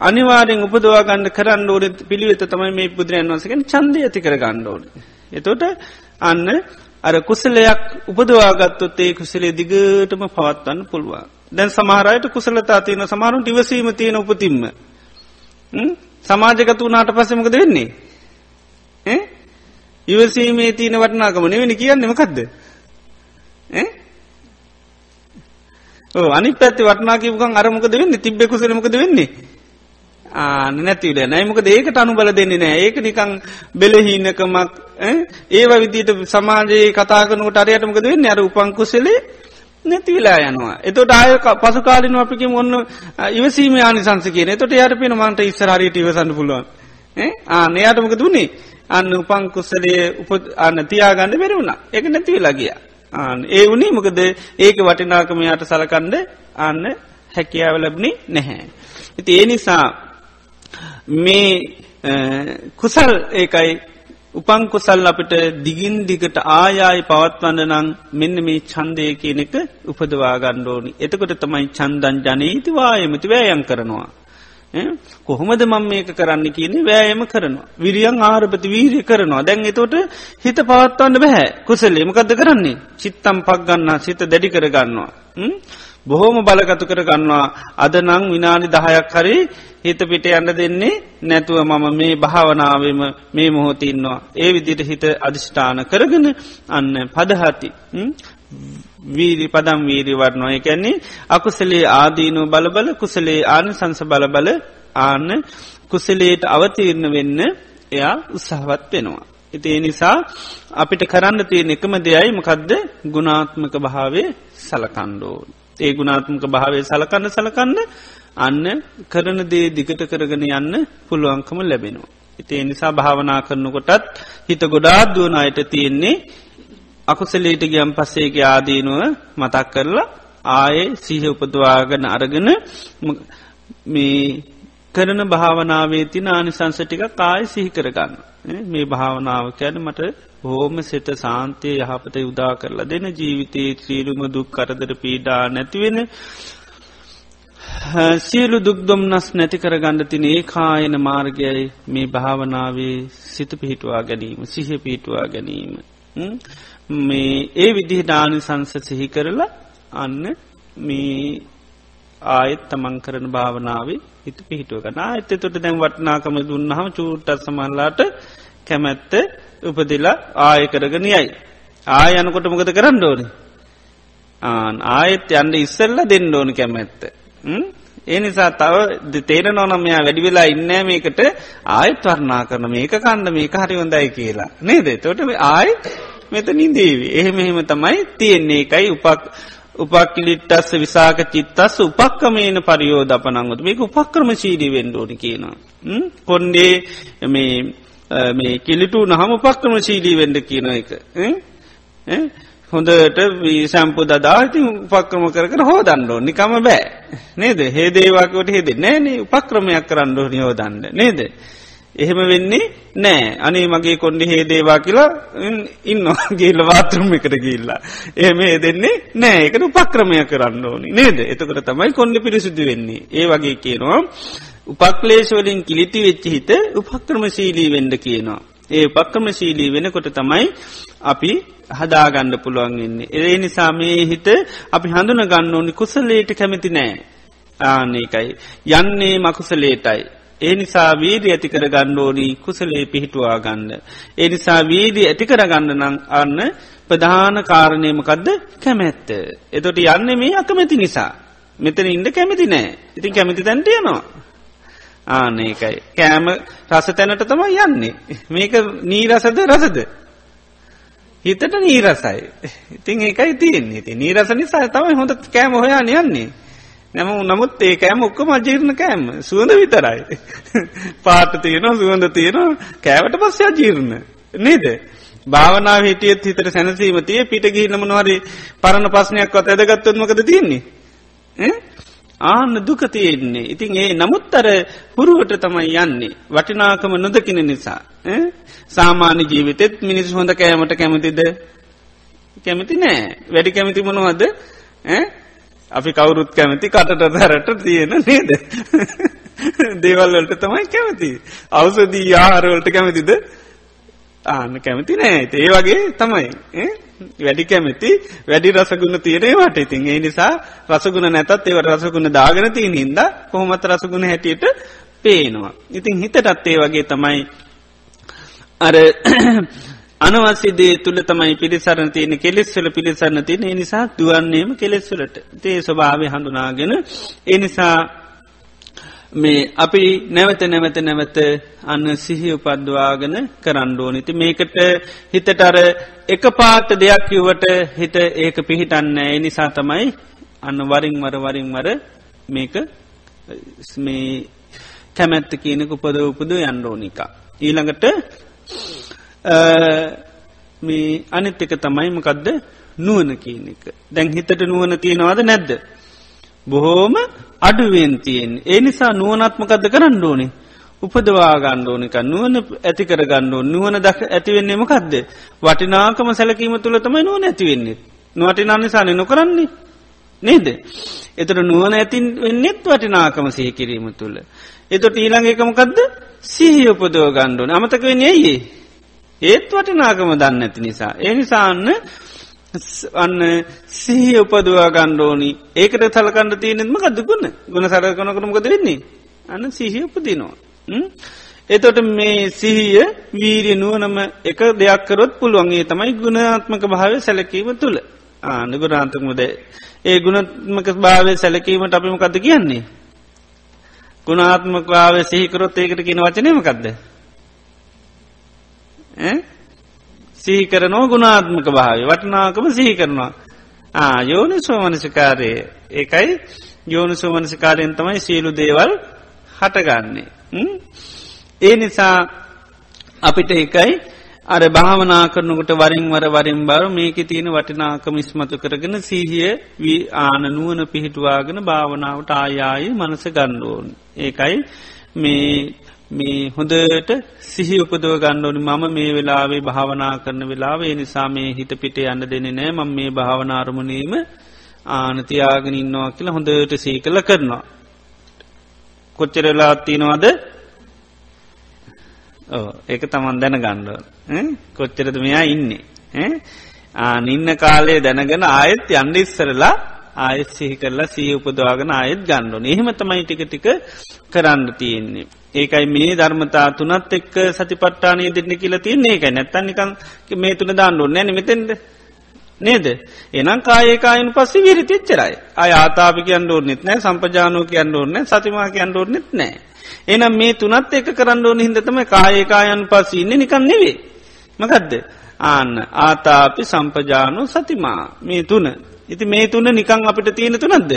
අනිවාරෙන් උපදවා ගන්න කරන්න ඕන පිළිවෙත තමයි මේ බුදුරන් වන්සකෙන් චන්දය ඇති කර ගන්න ඕන. එතොට අන්න අර කුසලයක් උපදවාගත්තොත් ඒ කුසලේ දිගටම පවත්වන්න පුළුවන්. දැන් සමහරයට කුසලතා තියෙන සමාරුන් ටිවසීම තියෙන උපතින්ම. සමාජගත වනාට පසමකද වෙන්නේ. ඉවසීමේ තියන වටනාකම නෙවෙනි කියන්නමකක්ද. අනි පැත්ති වටනාකිවකන් අරමකද වෙන්න? තිබ්බෙකුසලමකද වෙන්නේ. ආන නැතිවල නයිමක ඒකට අනුබල දෙන්නේ නෑ ඒක නිකං බෙලහිනකමක් ඒව විදිට සමාජයේ කතාකනකට අරයටමකද වෙන්න? අර උපංකුසලේ නැතිවිලා යනවා. එතොට ආය පසු කාලින අපිකින් ඔන්න ඉවසීම ආනිසංස කියන. තොට යට පෙන මන්ට ඉස්සරහරියට ඉවසන්න පුළුවන්. ආන එයාටමක දුන්නේ අන්න උපං කුස්සලේ උප අන්න තියාගන්න බැරවුණ එක නැතිවෙලා ගිය. ආන ඒ වුණේ මොකද? ඒක වටිනාකමයාට සලකන්ඩ අන්න හැකියාව ලැබ්නි නැහැ. ඉති ඒ නිසා මේ කුසල් ඒකයි උපං කුසල් අපිට දිගින් දිගට ආයායි පවත්වන්න නං මෙන්න මේ චන්දය කියන එක උපදවා ගණ්ඩෝනි. එතකොට තමයි චන්දන් ජනීති වායමති වෑයන් කරනවා. කොහොමද මං මේක කරන්න කියන්නේ වෑයම කරනවා. විරියන් ආරපති වීරය කරනවා. දැන් එතෝට හිත පවත්වන්න බැහැ කුසලේ මකද කරන්නේ. චිත්තම් පක් ගන්න සිත දැඩි කරගන්නවා. බොහෝම බලකතු කර ගන්නවා අද නං විනාඩි දහයක් හරි හිත පිට යන්න දෙන්නේ නැතුව මම මේ භාවනාවම මේ මොහොතින්නවා. ඒ විදිට හිත අධිෂ්ඨාන කරගෙන අන්න පදහති. වීරි පදම් වීරි වරනවා එකැන්නේ අකුසලේ ආදීනු බලබල කුසලේ ආන සංස බලබල ආන්න කුසලේට අවතීරණ වෙන්න එයා උත්සාහවත් වෙනවා. ඉති ඒ නිසා අපිට කරන්න තියෙන එකම දෙයයි මකදද ගුණාත්මක භාවේ සලකණ්ඩෝ. ඒ ගුණාත්මක භාවය සලකන්න සලකන්න අන්න කරන දේ දිගට කරගෙන යන්න පුළුවන්කම ලැබෙනවා. ඉතිේ නිසා භාවනා කරනකොටත් හිත ගොඩාත් දුවන අයට තියෙන්නේ අකුසලේට ගියම් පස්සේගේ ආදීනුව මතක් කරලා ආයේ සීහ උපදවාගන අරගෙන මේ කරන භාවනාවේ තින ආනිසංසටික කාය සිහි කරගන්න. මේ භාවනාව කැන මට හෝම සිත සාන්තය යහපත උදා කරලා දෙන ජීවිතයේ ත්‍රීරුම දුක් කරදර පීඩා නැතිවෙන සියලු දුක්දොම්නස් නැති කරගන්න තින ඒ කායන මාර්ගයයි මේ භාවනාවේ සිත පිහිටවා ගැනීම සිහ පිහිටවා ගැනීම. මේ ඒ විදිහ ඩානි සංස සිහි කරලා අන්න මේ ආයෙත් තමන් කරන භාවනාවේ හිත පිහිටුව කන ඇත තොට දැන් වටනාකම දුන්නහම චූටත් සමල්ලාට කැමැත්ත උපදිලා ආය කරගෙන යයි. ආය යනකොට මොකද කරන්න ඕනි. ආන ආයෙත් යන්ඩ ඉස්සල්ල දෙන්න ඕන කැමැත්ත. ඒ නිසා තව තේර නොනමයා වැඩි වෙලා ඉන්නෑ මේකට ආයත් වර්ණා කරන මේක කණ්ඩ මේක හරි හොඳයි කියලා. නේද තොට ආය මෙත නිදේවී. එහෙම එහෙම තමයි තියෙන්නේ එකයි උපක් උපක්කිලිට්ටස්ස විසාක චිත්තස්ස උපක්කමේන පරියෝධ පනංගොත් මේක උපක්‍රම ශීලී වෙන්ඩෝනි කියනවා. කොන්්ඩේ මේ කිලිටු නහම උපක්‍රම ශීලී වෙන්ඩ කියන එක. හොඳට සම්පු දදාති උපක්‍රම කර කර හෝදන්නඩෝ නිකම බෑ. නේද? හේදේවාකට හෙද නෑනේ. උපක්‍රමයක් කරන්නඩෝ නියෝදන්න නේද. එහෙම වෙන්නේ නෑ අනේ මගේ කොන්ඩි හේදේවා කියලා ඉන්න ගේල්ල වාතරුම් එකට ගිල්ලා. එහෙම දෙන්නේ නෑ එකට උපක්‍රමය කරන්න ඕනි නේද එතකට තමයි කොන්ඩ පිරිසිදු වෙන්නේ ඒ වගේ කියනවා. උපක්ලේශවලින් කිලිති වෙච්චි හිත උපක්‍රමශීලී වෙන්ඩ කියනවා. ඒ උපක්‍රමශීලී වෙනකොට තමයි අපි හදාගණ්ඩ පුළුවන් වෙන්නේ. ඒ නිසා මේ හිත අපි හඳුන ගන්න ඕනි කුසලේට කැමති නෑ. ආනකයි. යන්නේ මකුසලේටයි. ඒ නිසා වීදී ඇති කර ගණ්ඩෝනී කුසලේ පිහිටුවා ගන්න. ඒ නිසා වීදී ඇති කර ගන්න නං අන්න ප්‍රධාන කාරණයමකදද කැමැත්ත. එතොට යන්න මේ අකමැති නිසා. මෙතන ඉන්ඩ කැමති නෑ ඉතින් කැමති තැන්ටයනවා. ආනකයි. කෑම රස තැනට තම යන්නේ. මේක නීරසද රසද. හිතට නීරසයි. ඉතින් ඒකයි තියන්නේ ති නීරස නිසා තමයි හොඳ කෑම හොයා යන්නේ. නැම නමුත් ඒ කෑම ඔක්කොම අජීර්ණ කෑම සුවඳ විතරයි. පාට තියෙනවා සුවඳ තියෙනවා කෑවට පස්ස අජීර්ණ. නේද. භාවනාව හිටියත් හිතට සැනසීම තිය පිට ගිහිනමනහරි පරණ පස්නයක් වත් ඇදගත්තොත්මකද තියන්නේ. ආන්න දුක තියෙන්නේ. ඉතින් ඒ නමුත් අර පුරුවට තමයි යන්නේ. වටිනාකම නොදකින නිසා. සාමාන්‍ය ජීවිතෙත් මිනිස් හොඳ කෑමට කැමතිද. කැමති නෑ වැඩි කැමති මොනවද අපි කවුරුත් කැමති කටට දැරට තියෙන නේද. දේවල්වලට තමයි කැමති. අවසදී ආහාරවලට කැමතිද ආන්න කැමති නෑ ඒ වගේ තමයි වැඩි කැමති වැඩි රසගුණ තීරේවට ඉතින් ඒ නිසා රසගුණ නැතත් ඒව රසගුණ දාගෙන තියන හින්ද කොහොමත් රසගුණ හැටියට පේනවා. ඉතින් හිතටත් ඒ වගේ තමයි අර අනවස්සිදේ තුළ තමයි පිළිසරණ තියෙන කෙලෙස්වල පිළිසරණ තියෙන නිසා දුවන්නේම කෙලෙස්වලට තේ ස්වභාවය හඳුනාගෙන එනිසා මේ අපි නැවත නැවත නැවත අන්න සිහි උපද්වාගෙන කරණ්ඩෝනිති මේකට හිතට අර එක පාට දෙයක් කිව්වට හිත ඒක පිහිටන්න ඒ නිසා තමයි අන්න වරින් වර වරින් වර මේක මේ කැමැත්ත කියනක උපද උපද යන්ඩෝනිකා. ඊළඟට මේ අනිත් එක තමයි මකදද? නුවන කියන එක. දැන් හිතට නුවන තියෙනවාද නැද්ද. බොහෝම අඩුවෙන් තියෙන්. ඒ නිසා නුවනත්මකද කරන්න ඕනේ? උපදවා ගණ්ඩෝනික නුවන ඇති කර ගණ්ඩෝ නුවන දක් ඇතිවෙන්නේ මකක්ද වටිනාකම සැලකීම තුළ තමයි නුවන ඇතිවෙන්නේ නොවටිනා නිසාන නොකරන්නේ. නේද? එතට නුවන ඇතින් වෙන්නෙත් වටිනාකම සිහි කිරීම තුළ. එතොට ඊළඟ එකමකක්ද සිහි උපදව ගණ්ඩෝන අමතක වෙන්නේ ඇයි ඒත් වටිනාකම දන්න ඇති නිසා. ඒ නිසාන්න අන්න සිහි උපදවා ගණ්ඩෝනි ඒකට සලකණඩ තියනෙත්ම කදදුකුන්න ගුණ සරකනකරමකද වෙන්නේ? අන්න සිහි උපදිනවා. එතොට මේ සිහිය වීරිය නුවනම එක දෙයක්කරොත් පුළුවන්ගේ තමයි ගුණාත්මක භාවය සැලකීම තුළ. ආනගුරාන්තකමද ඒ ගුණත්මක භාවය සැලකීමට අපිමකද කියන්නේ? ගුණාත්මකාව සිහිකරොත් ඒකට කියන වචනයමකක්ද සිහි කරනෝ ගුණාත්මක භාවය. වටනාකම සිහි කරනවා. ආ යෝනි සෝමනසිකාරය ඒකයි යෝනු සෝමනසිකාරයෙන් තමයි සියලු දේවල් හටගන්නේ. ඒ නිසා අපිට එකයි අර භාවනා කරනකට වරින් වර වරින් බර මේක තියෙන වටිනාකම ඉස්මතු කරගෙන සීහිය වී ආන නුවන පිහිටුවාගෙන භාවනාවට ආයායි මනස ගණ්ඩෝන් ඒකයි මේ මේ හොඳට සිහි උපදව ගණ්ඩෝනි මම මේ වෙලාවේ භාවනා කරන වෙලාවේ නිසා මේ හිත පිටේ යන්න දෙනෙ නෑ මං මේ භාවනාරමුණීම ආනතියාගෙන ඉන්නවා කියලා හොඳට සී කළ කරනවා. කොච්චරලා තියනවාද? ඒක තමන් දැන ගණ්ඩුව කොච්චරද මෙයා ඉන්නේ? ආනින්න කාලේ දැනගෙන ආයෙත් යන්ඩ ඉස්සරලා ආයෙත් සිහි කරලා සී උපදවාගෙන ආයෙත් ගණ්ඩුව එහෙම තමයි ටික ටික කරන්න තියෙන්නේ. ඒකයි මේ ධර්මතා තුනත් එක්ක සතිපට්ටානය දෙන්න කියලා තියන්නේ. එකයි නැත්තන්නිකන් මේ තුන දාන්න ඕන්න නිමතෙන්ද නේද? එනම් කායකායන පස්ස විරි තිච්චරයි අය ආතාපි කියන්න ඕන්නෙත් නෑ සම්පජානෝ කියන්න ඕන්න සතිමා කියන්න ඕන්නෙත් නෑ එනම් මේ තුනත් එක කරන්න ඕන හිදතම කායකායන් පස්ස ඉන්න නිකන් නෙවේ මකදද? ආන්න ආතාපි සම්පජානු සතිමා. මේ තුන. ඉති මේ තුන නිකං අපිට තියෙන තුනක්ද?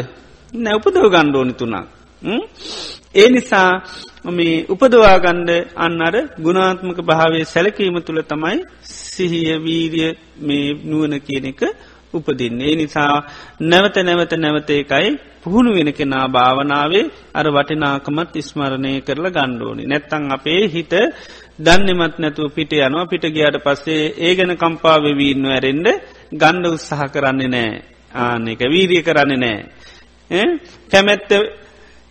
නැවපදව ගණ්ඩෝනි තුනක්. ඒ නිසා මේ උපදවාගණ්ඩ අන්න අර ගුණාත්මක භාවය සැලකීම තුළ තමයි සිහිය වීරිය මේ නුවන කියන එක උපදින්නේ. නිසා නැවත නැවත නැවත එකයි පුහුණු වෙන කෙනා භාවනාවේ අර වටිනාකමත් ඉස්මරණය කරලා ගණ්ඩෝනි. නැත්තං අපේ හිත දන්නෙමත් නැතුව පිට යනවා පිට ගියාට පස්සේ ඒ ගැන කම්පාවවීන්න ඇරෙන්ඩ ගණ්ඩ උත්සාහ කරන්නේ නෑ ආන එක වීරිය කරන්නේ නෑ. කැමැත්ත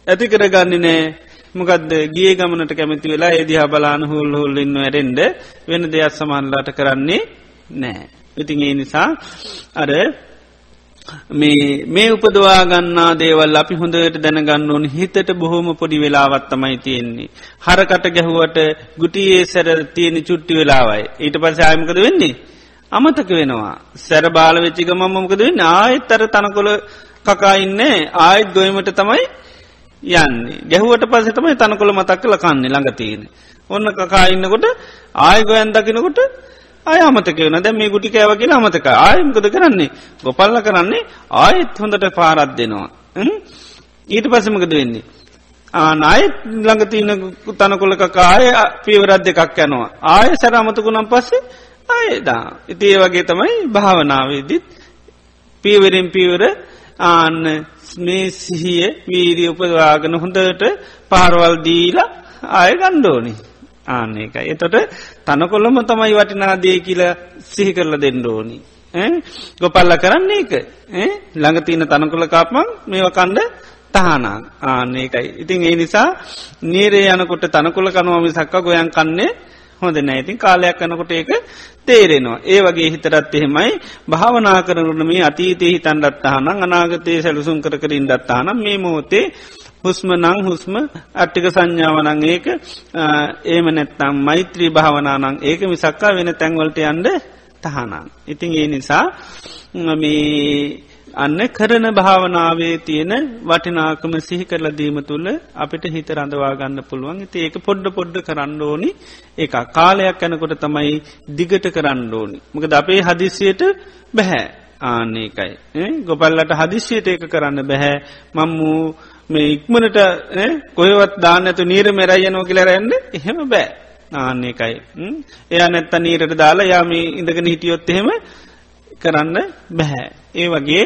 ඇති කරගන්නේ නෑ මොකද ගිය ගමනට කැමති වෙලා ඒදිහා බලාන හුල් හුල්ලන්න ඇරෙන්ඩ වෙන දෙයක් සමාන්ලාට කරන්නේ නෑ. ඉතින් ඒ නිසා අර මේ මේ උපදවා ගන්නා දේවල් අපි හොඳට දැනගන්න ඕන හිතට බොහොම පොඩි වෙලාවත්තමයි තියෙන්නේ. හරකට ගැහුවට ගුටියේ සැර තියෙන චුට්ටි වෙලාවයි. ඊට පස ආයමකද වෙන්නේ. අමතක වෙනවා. සැර බාල වෙච්චික මමකද වෙන්න ආයත් අර තනකොළ කකාඉන්නේ ආයත් ගොයමට තමයි යන්නේ ගැහුවට පස තමයි තනකොළ මතක් කල කන්නේ ළඟ තියෙන. ඔන්න කකා ඉන්නකොට ආයගොයන් දකිනකොට අයමතක වන දැ මේ ගුටි කෑව කියලා අමතක ආයමකද කරන්නේ ගොපල්ල කරන්නේ ආයෙත් හොඳට පාරත් දෙනවා. ඊට පසමකද වෙන්නේ. ආනායත් ළඟ තියන තනකොල කකාය පියවරත් දෙකක් යනවා. ආය සැරමතකුණම් පස්සේ අයදා. ඉති ඒ වගේ තමයි භාවනාවේදිත් පියවරෙන් පියවර ආන්න මේ සිහිය වීරිය උපදවාගෙන හොඳට පාරවල් දීලා ආය ගණ්ඩෝනි ආන්න එකයි. එතොට තනකොල්ලොම තමයි වටිනාදේ කියල සිහි කරල දෙන්න ඕනි. ගොපල්ල කරන්නේ එක ළඟතින තනකොළ කාපමං මේව කණ්ඩ තහනා ආන්න එකයි. ඉතින් ඒ නිසා නීරේ යනකොට තනකොළ කනුවමි සක්ක ගොයන් කන්නේ හොඳ නෑතින් කාලයක් කනකොට ඒක තේරෙනවා. ඒ වගේ හිතරත් එහෙමයි භාවනා කරනට මේ අතීතය හිතන්ඩත් අහනං අනාගතය සැලසුම් කර කරින් දත්තානම් මේ මෝතේ හුස්ම නං හුස්ම අට්ටික සංඥාවනං ඒක ඒම නැත්තම් මෛත්‍රී භාවනානං ඒක මිසක්කා වෙන තැන්වලට යන්ඩ තහනන්. ඉතින් ඒ නිසා මේ අන්න කරන භාවනාවේ තියෙන වටිනාකම සිහි කරලා දීම තුළ අපිට හිත රඳවා ගන්න පුළුවන්. ඉති ඒක පොඩ්ඩ පොඩ්ඩ කරන්න ඕනි. එක කාලයක් යැනකොට තමයි දිගට කරන්න ඕනි. මකද අපේ හදිසියට බැහැ ආන්නේකයි ගොපල්ලට හදිශ්‍යයට ඒක කරන්න බැහැ මංමූ මේ ඉක්මනට කොයවත් දාන්න ඇතු නීර මෙරයියනෝ කියලරැන්න එහෙම බෑ. ආන්නේකයි එයා නැත්ත නීරට දාලා යාම ඉඳගෙන හිටියොත් එහෙම කරන්න බැහැ ඒ වගේ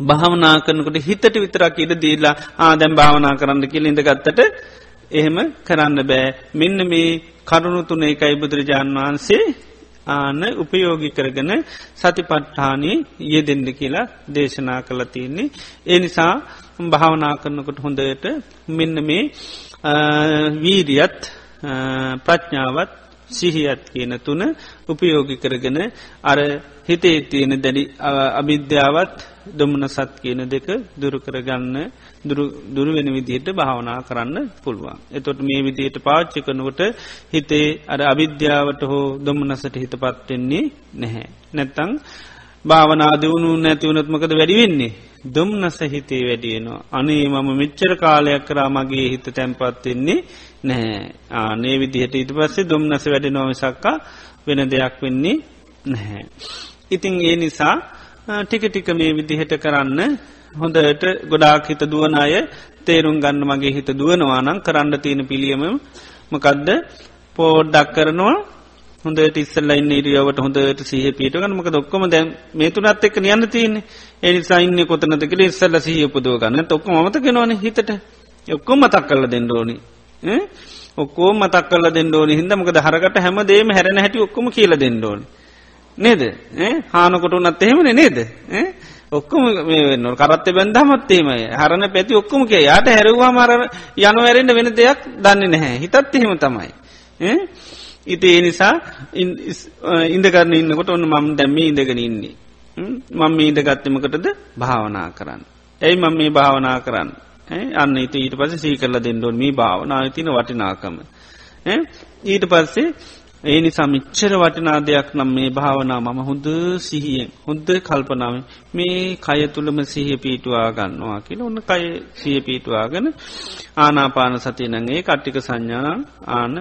භාවනා කරනකට හිතට විතරක් ඉට දීලා ආදැම් භාවනා කරන්න කියල ඉඳගත්තට එහෙම කරන්න බෑ මෙන්න මේ කරුණු තුන එකයි බුදුරජාණන් වහන්සේ ආන උපයෝගි කරගෙන සතිපට්ඨානී යෙදෙන්ඩ කියලා දේශනා කළ තියන්නේ. ඒ නිසා භාවනා කරනකොට හොඳට මෙන්න මේ වීරියත් ප්‍රඥාවත් සිහියත් කියන තුන උපයෝගි කරගෙන අර හිතේ තියෙන දැඩි අභිද්‍යාවත් දොමන සත් කියන දෙක දුරුකරගන්න දුරුවෙන විදිහට භාවනා කරන්න පුළුවන්. එතොට මේ විදියට පාච්චි කනකොට හිතේ අර අවිද්‍යාවට හෝ දොමනසට හිත පත්වෙන්නේ නැහැ. නැත්තං භාවනා දියුණු නැතිවනත්මකද වැඩිවෙන්නේ. දුම්නස හිතේ වැඩියනවා. අනේ මම මෙච්චර කාලයක් කරා මගේ හිත තැන්පත්වෙන්නේ නැහැ. ආනේ විදිහට ඉට පස්සේ දුම්නස වැඩි නොවසක්කා වෙන දෙයක් වෙන්නේ නැහැ. ඉතිං ඒ නිසා ටික ටික මේ විදිහට කරන්න හොඳට ගොඩාක් හිත දුවන අය තේරුම් ගන්න මගේ හිත දුවනවානම් කරන්න තියෙන පිළියම මකදද? පෝඩ්ඩක් කරනවා. හොඳට ඉස්සල්ල ඉන්න ඉරියවට හොඳට සහ පිට ගනමක ඔක්කොම දැන් මේ තුනත් එක්ක යන්න තියන්නේ. එනිසා ඉන්න කොතනද කියල ඉස්සල්ල සහ පුදුව ගන්න. ඔක්කො මතක නොන හිතට. ඔක්කොම මතක් කල්ල දෙන්න ඕනි. ඔක්කෝ මතක් කල දෙන්න ඕනි. හිදමකද හරකට හැම දේම හැරෙන හැටි ඔක්කොම කියල දෙන්න ඕනි. නේද? හානකොට නත් එහෙමන නේද? ඔක්කොම වෙන්න කරත්ත බැන්දමත්තේමය හරන පැති ඔක්කොම කිය. යායට හැරවා මර යන වැරෙන්ට වෙන දෙයක් දන්නේ නැහැ. හිතත් එහෙම තමයි. ඉති ඒ නිසා ඉන්දකරන්න ඉන්නකොට ඔන්න මම් දැම්ම ඉඳගෙන ඉන්නේ. මං? මේ ඉද ගත්තමකටද භාවනා කරන්න. ඇයි මං මේ භාවනා කරන්න. අන්න ඊට ඊට පස සී කරල දෙන්නඩොන් මේ භාවනා තින වටිනාකම. ඊට පස්සේ ඒ නිසා මිච්චර වටිනා දෙයක් නම් මේ භාවනා මම හොඳ සිහියෙන් හොද්ද කල්පනාව මේ කය තුළම සිහ පීටවා ගන්නවා කියල ඔන්න කය සිය පීටවාගෙන ආනාපාන සතිනගේ කට්ටික සංඥාන ආන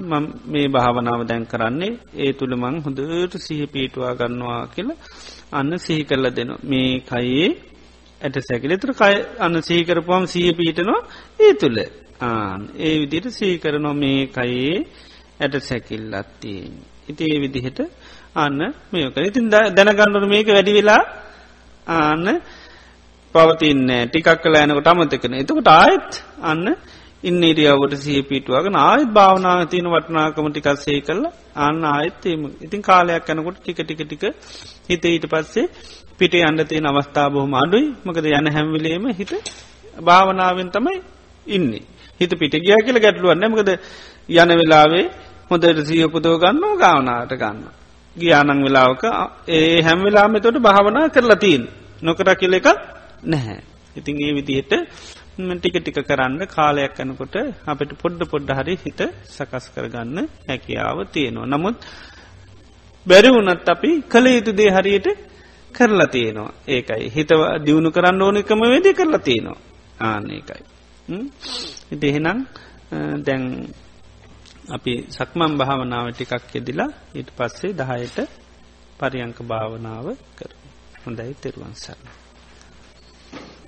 මේ භාවනාව දැන් කරන්නේ ඒ තුළ මං හොඳට සිහ පීටවා ගන්නවා කියල අන්න සිහි කරල දෙන මේ කයේ ඇට සැකිලෙතුර කය අන්න සීකරපුම් සිය පීටනවා ඒ තුළ ආන් ඒ විදිට සීකරනවා මේ කයේ ඇට සැකිල්ලත්තියෙන්. ඉති ඒ විදිහට අන්න මේක. ඉතින් දැනගණ්ඩුන මේක වැඩි වෙලා ආන්න පවතින්න ටිකක් කල යනකට අමතකන එතකට ආයත් අන්න ඉන්නේරියාවට සහ පිටුවගෙන ආයත් භාවනා තියන වටනාකම ටිකක් සේ කල්ල අන්න ආයත්තේම ඉතින් කාලයක් යනකොට ටික ටික ටික හිත ඊට පස්සේ පිට අන්ඩ තියෙන අවස්ථා බොහොම අඩුයි මකද යන හැම්විලේම හිත භාවනාවෙන් තමයි ඉන්නේ හිත පිට ගිය කියල ගැටලුවන්න මකද යන වෙලාවේ හොඳට සියපුදෝ ගන්න ගාවනාට ගන්න. ගියානං වෙලාවක ඒ හැම් වෙලාම තොට භාවනා කරලා තිීන් නොකර කියල එක නැහැ. ඉතින් ඒ විදිහට ටික ටික කරන්න කාලයක් යනකොට අපට පොඩ්ඩ පොඩ්ඩ හරි හිත සකස් කරගන්න හැකියාව තියෙනවා. නමුත් බැරි වුනත් අපි කළ යුතු දේ හරියට කරලා තියෙනවා. ඒකයි. හිතව දියුණු කරන්න ඕනකම වෙද කරලා තියෙනවා. ආනකයි. ඉතිහෙනම් දැන් අපි සක්මන් භාවනාව ටිකක් යෙදිලා ඊට පස්සේ දහයට පරියංක භාවනාව කර හොඳයි තෙරුවන් සරන්න.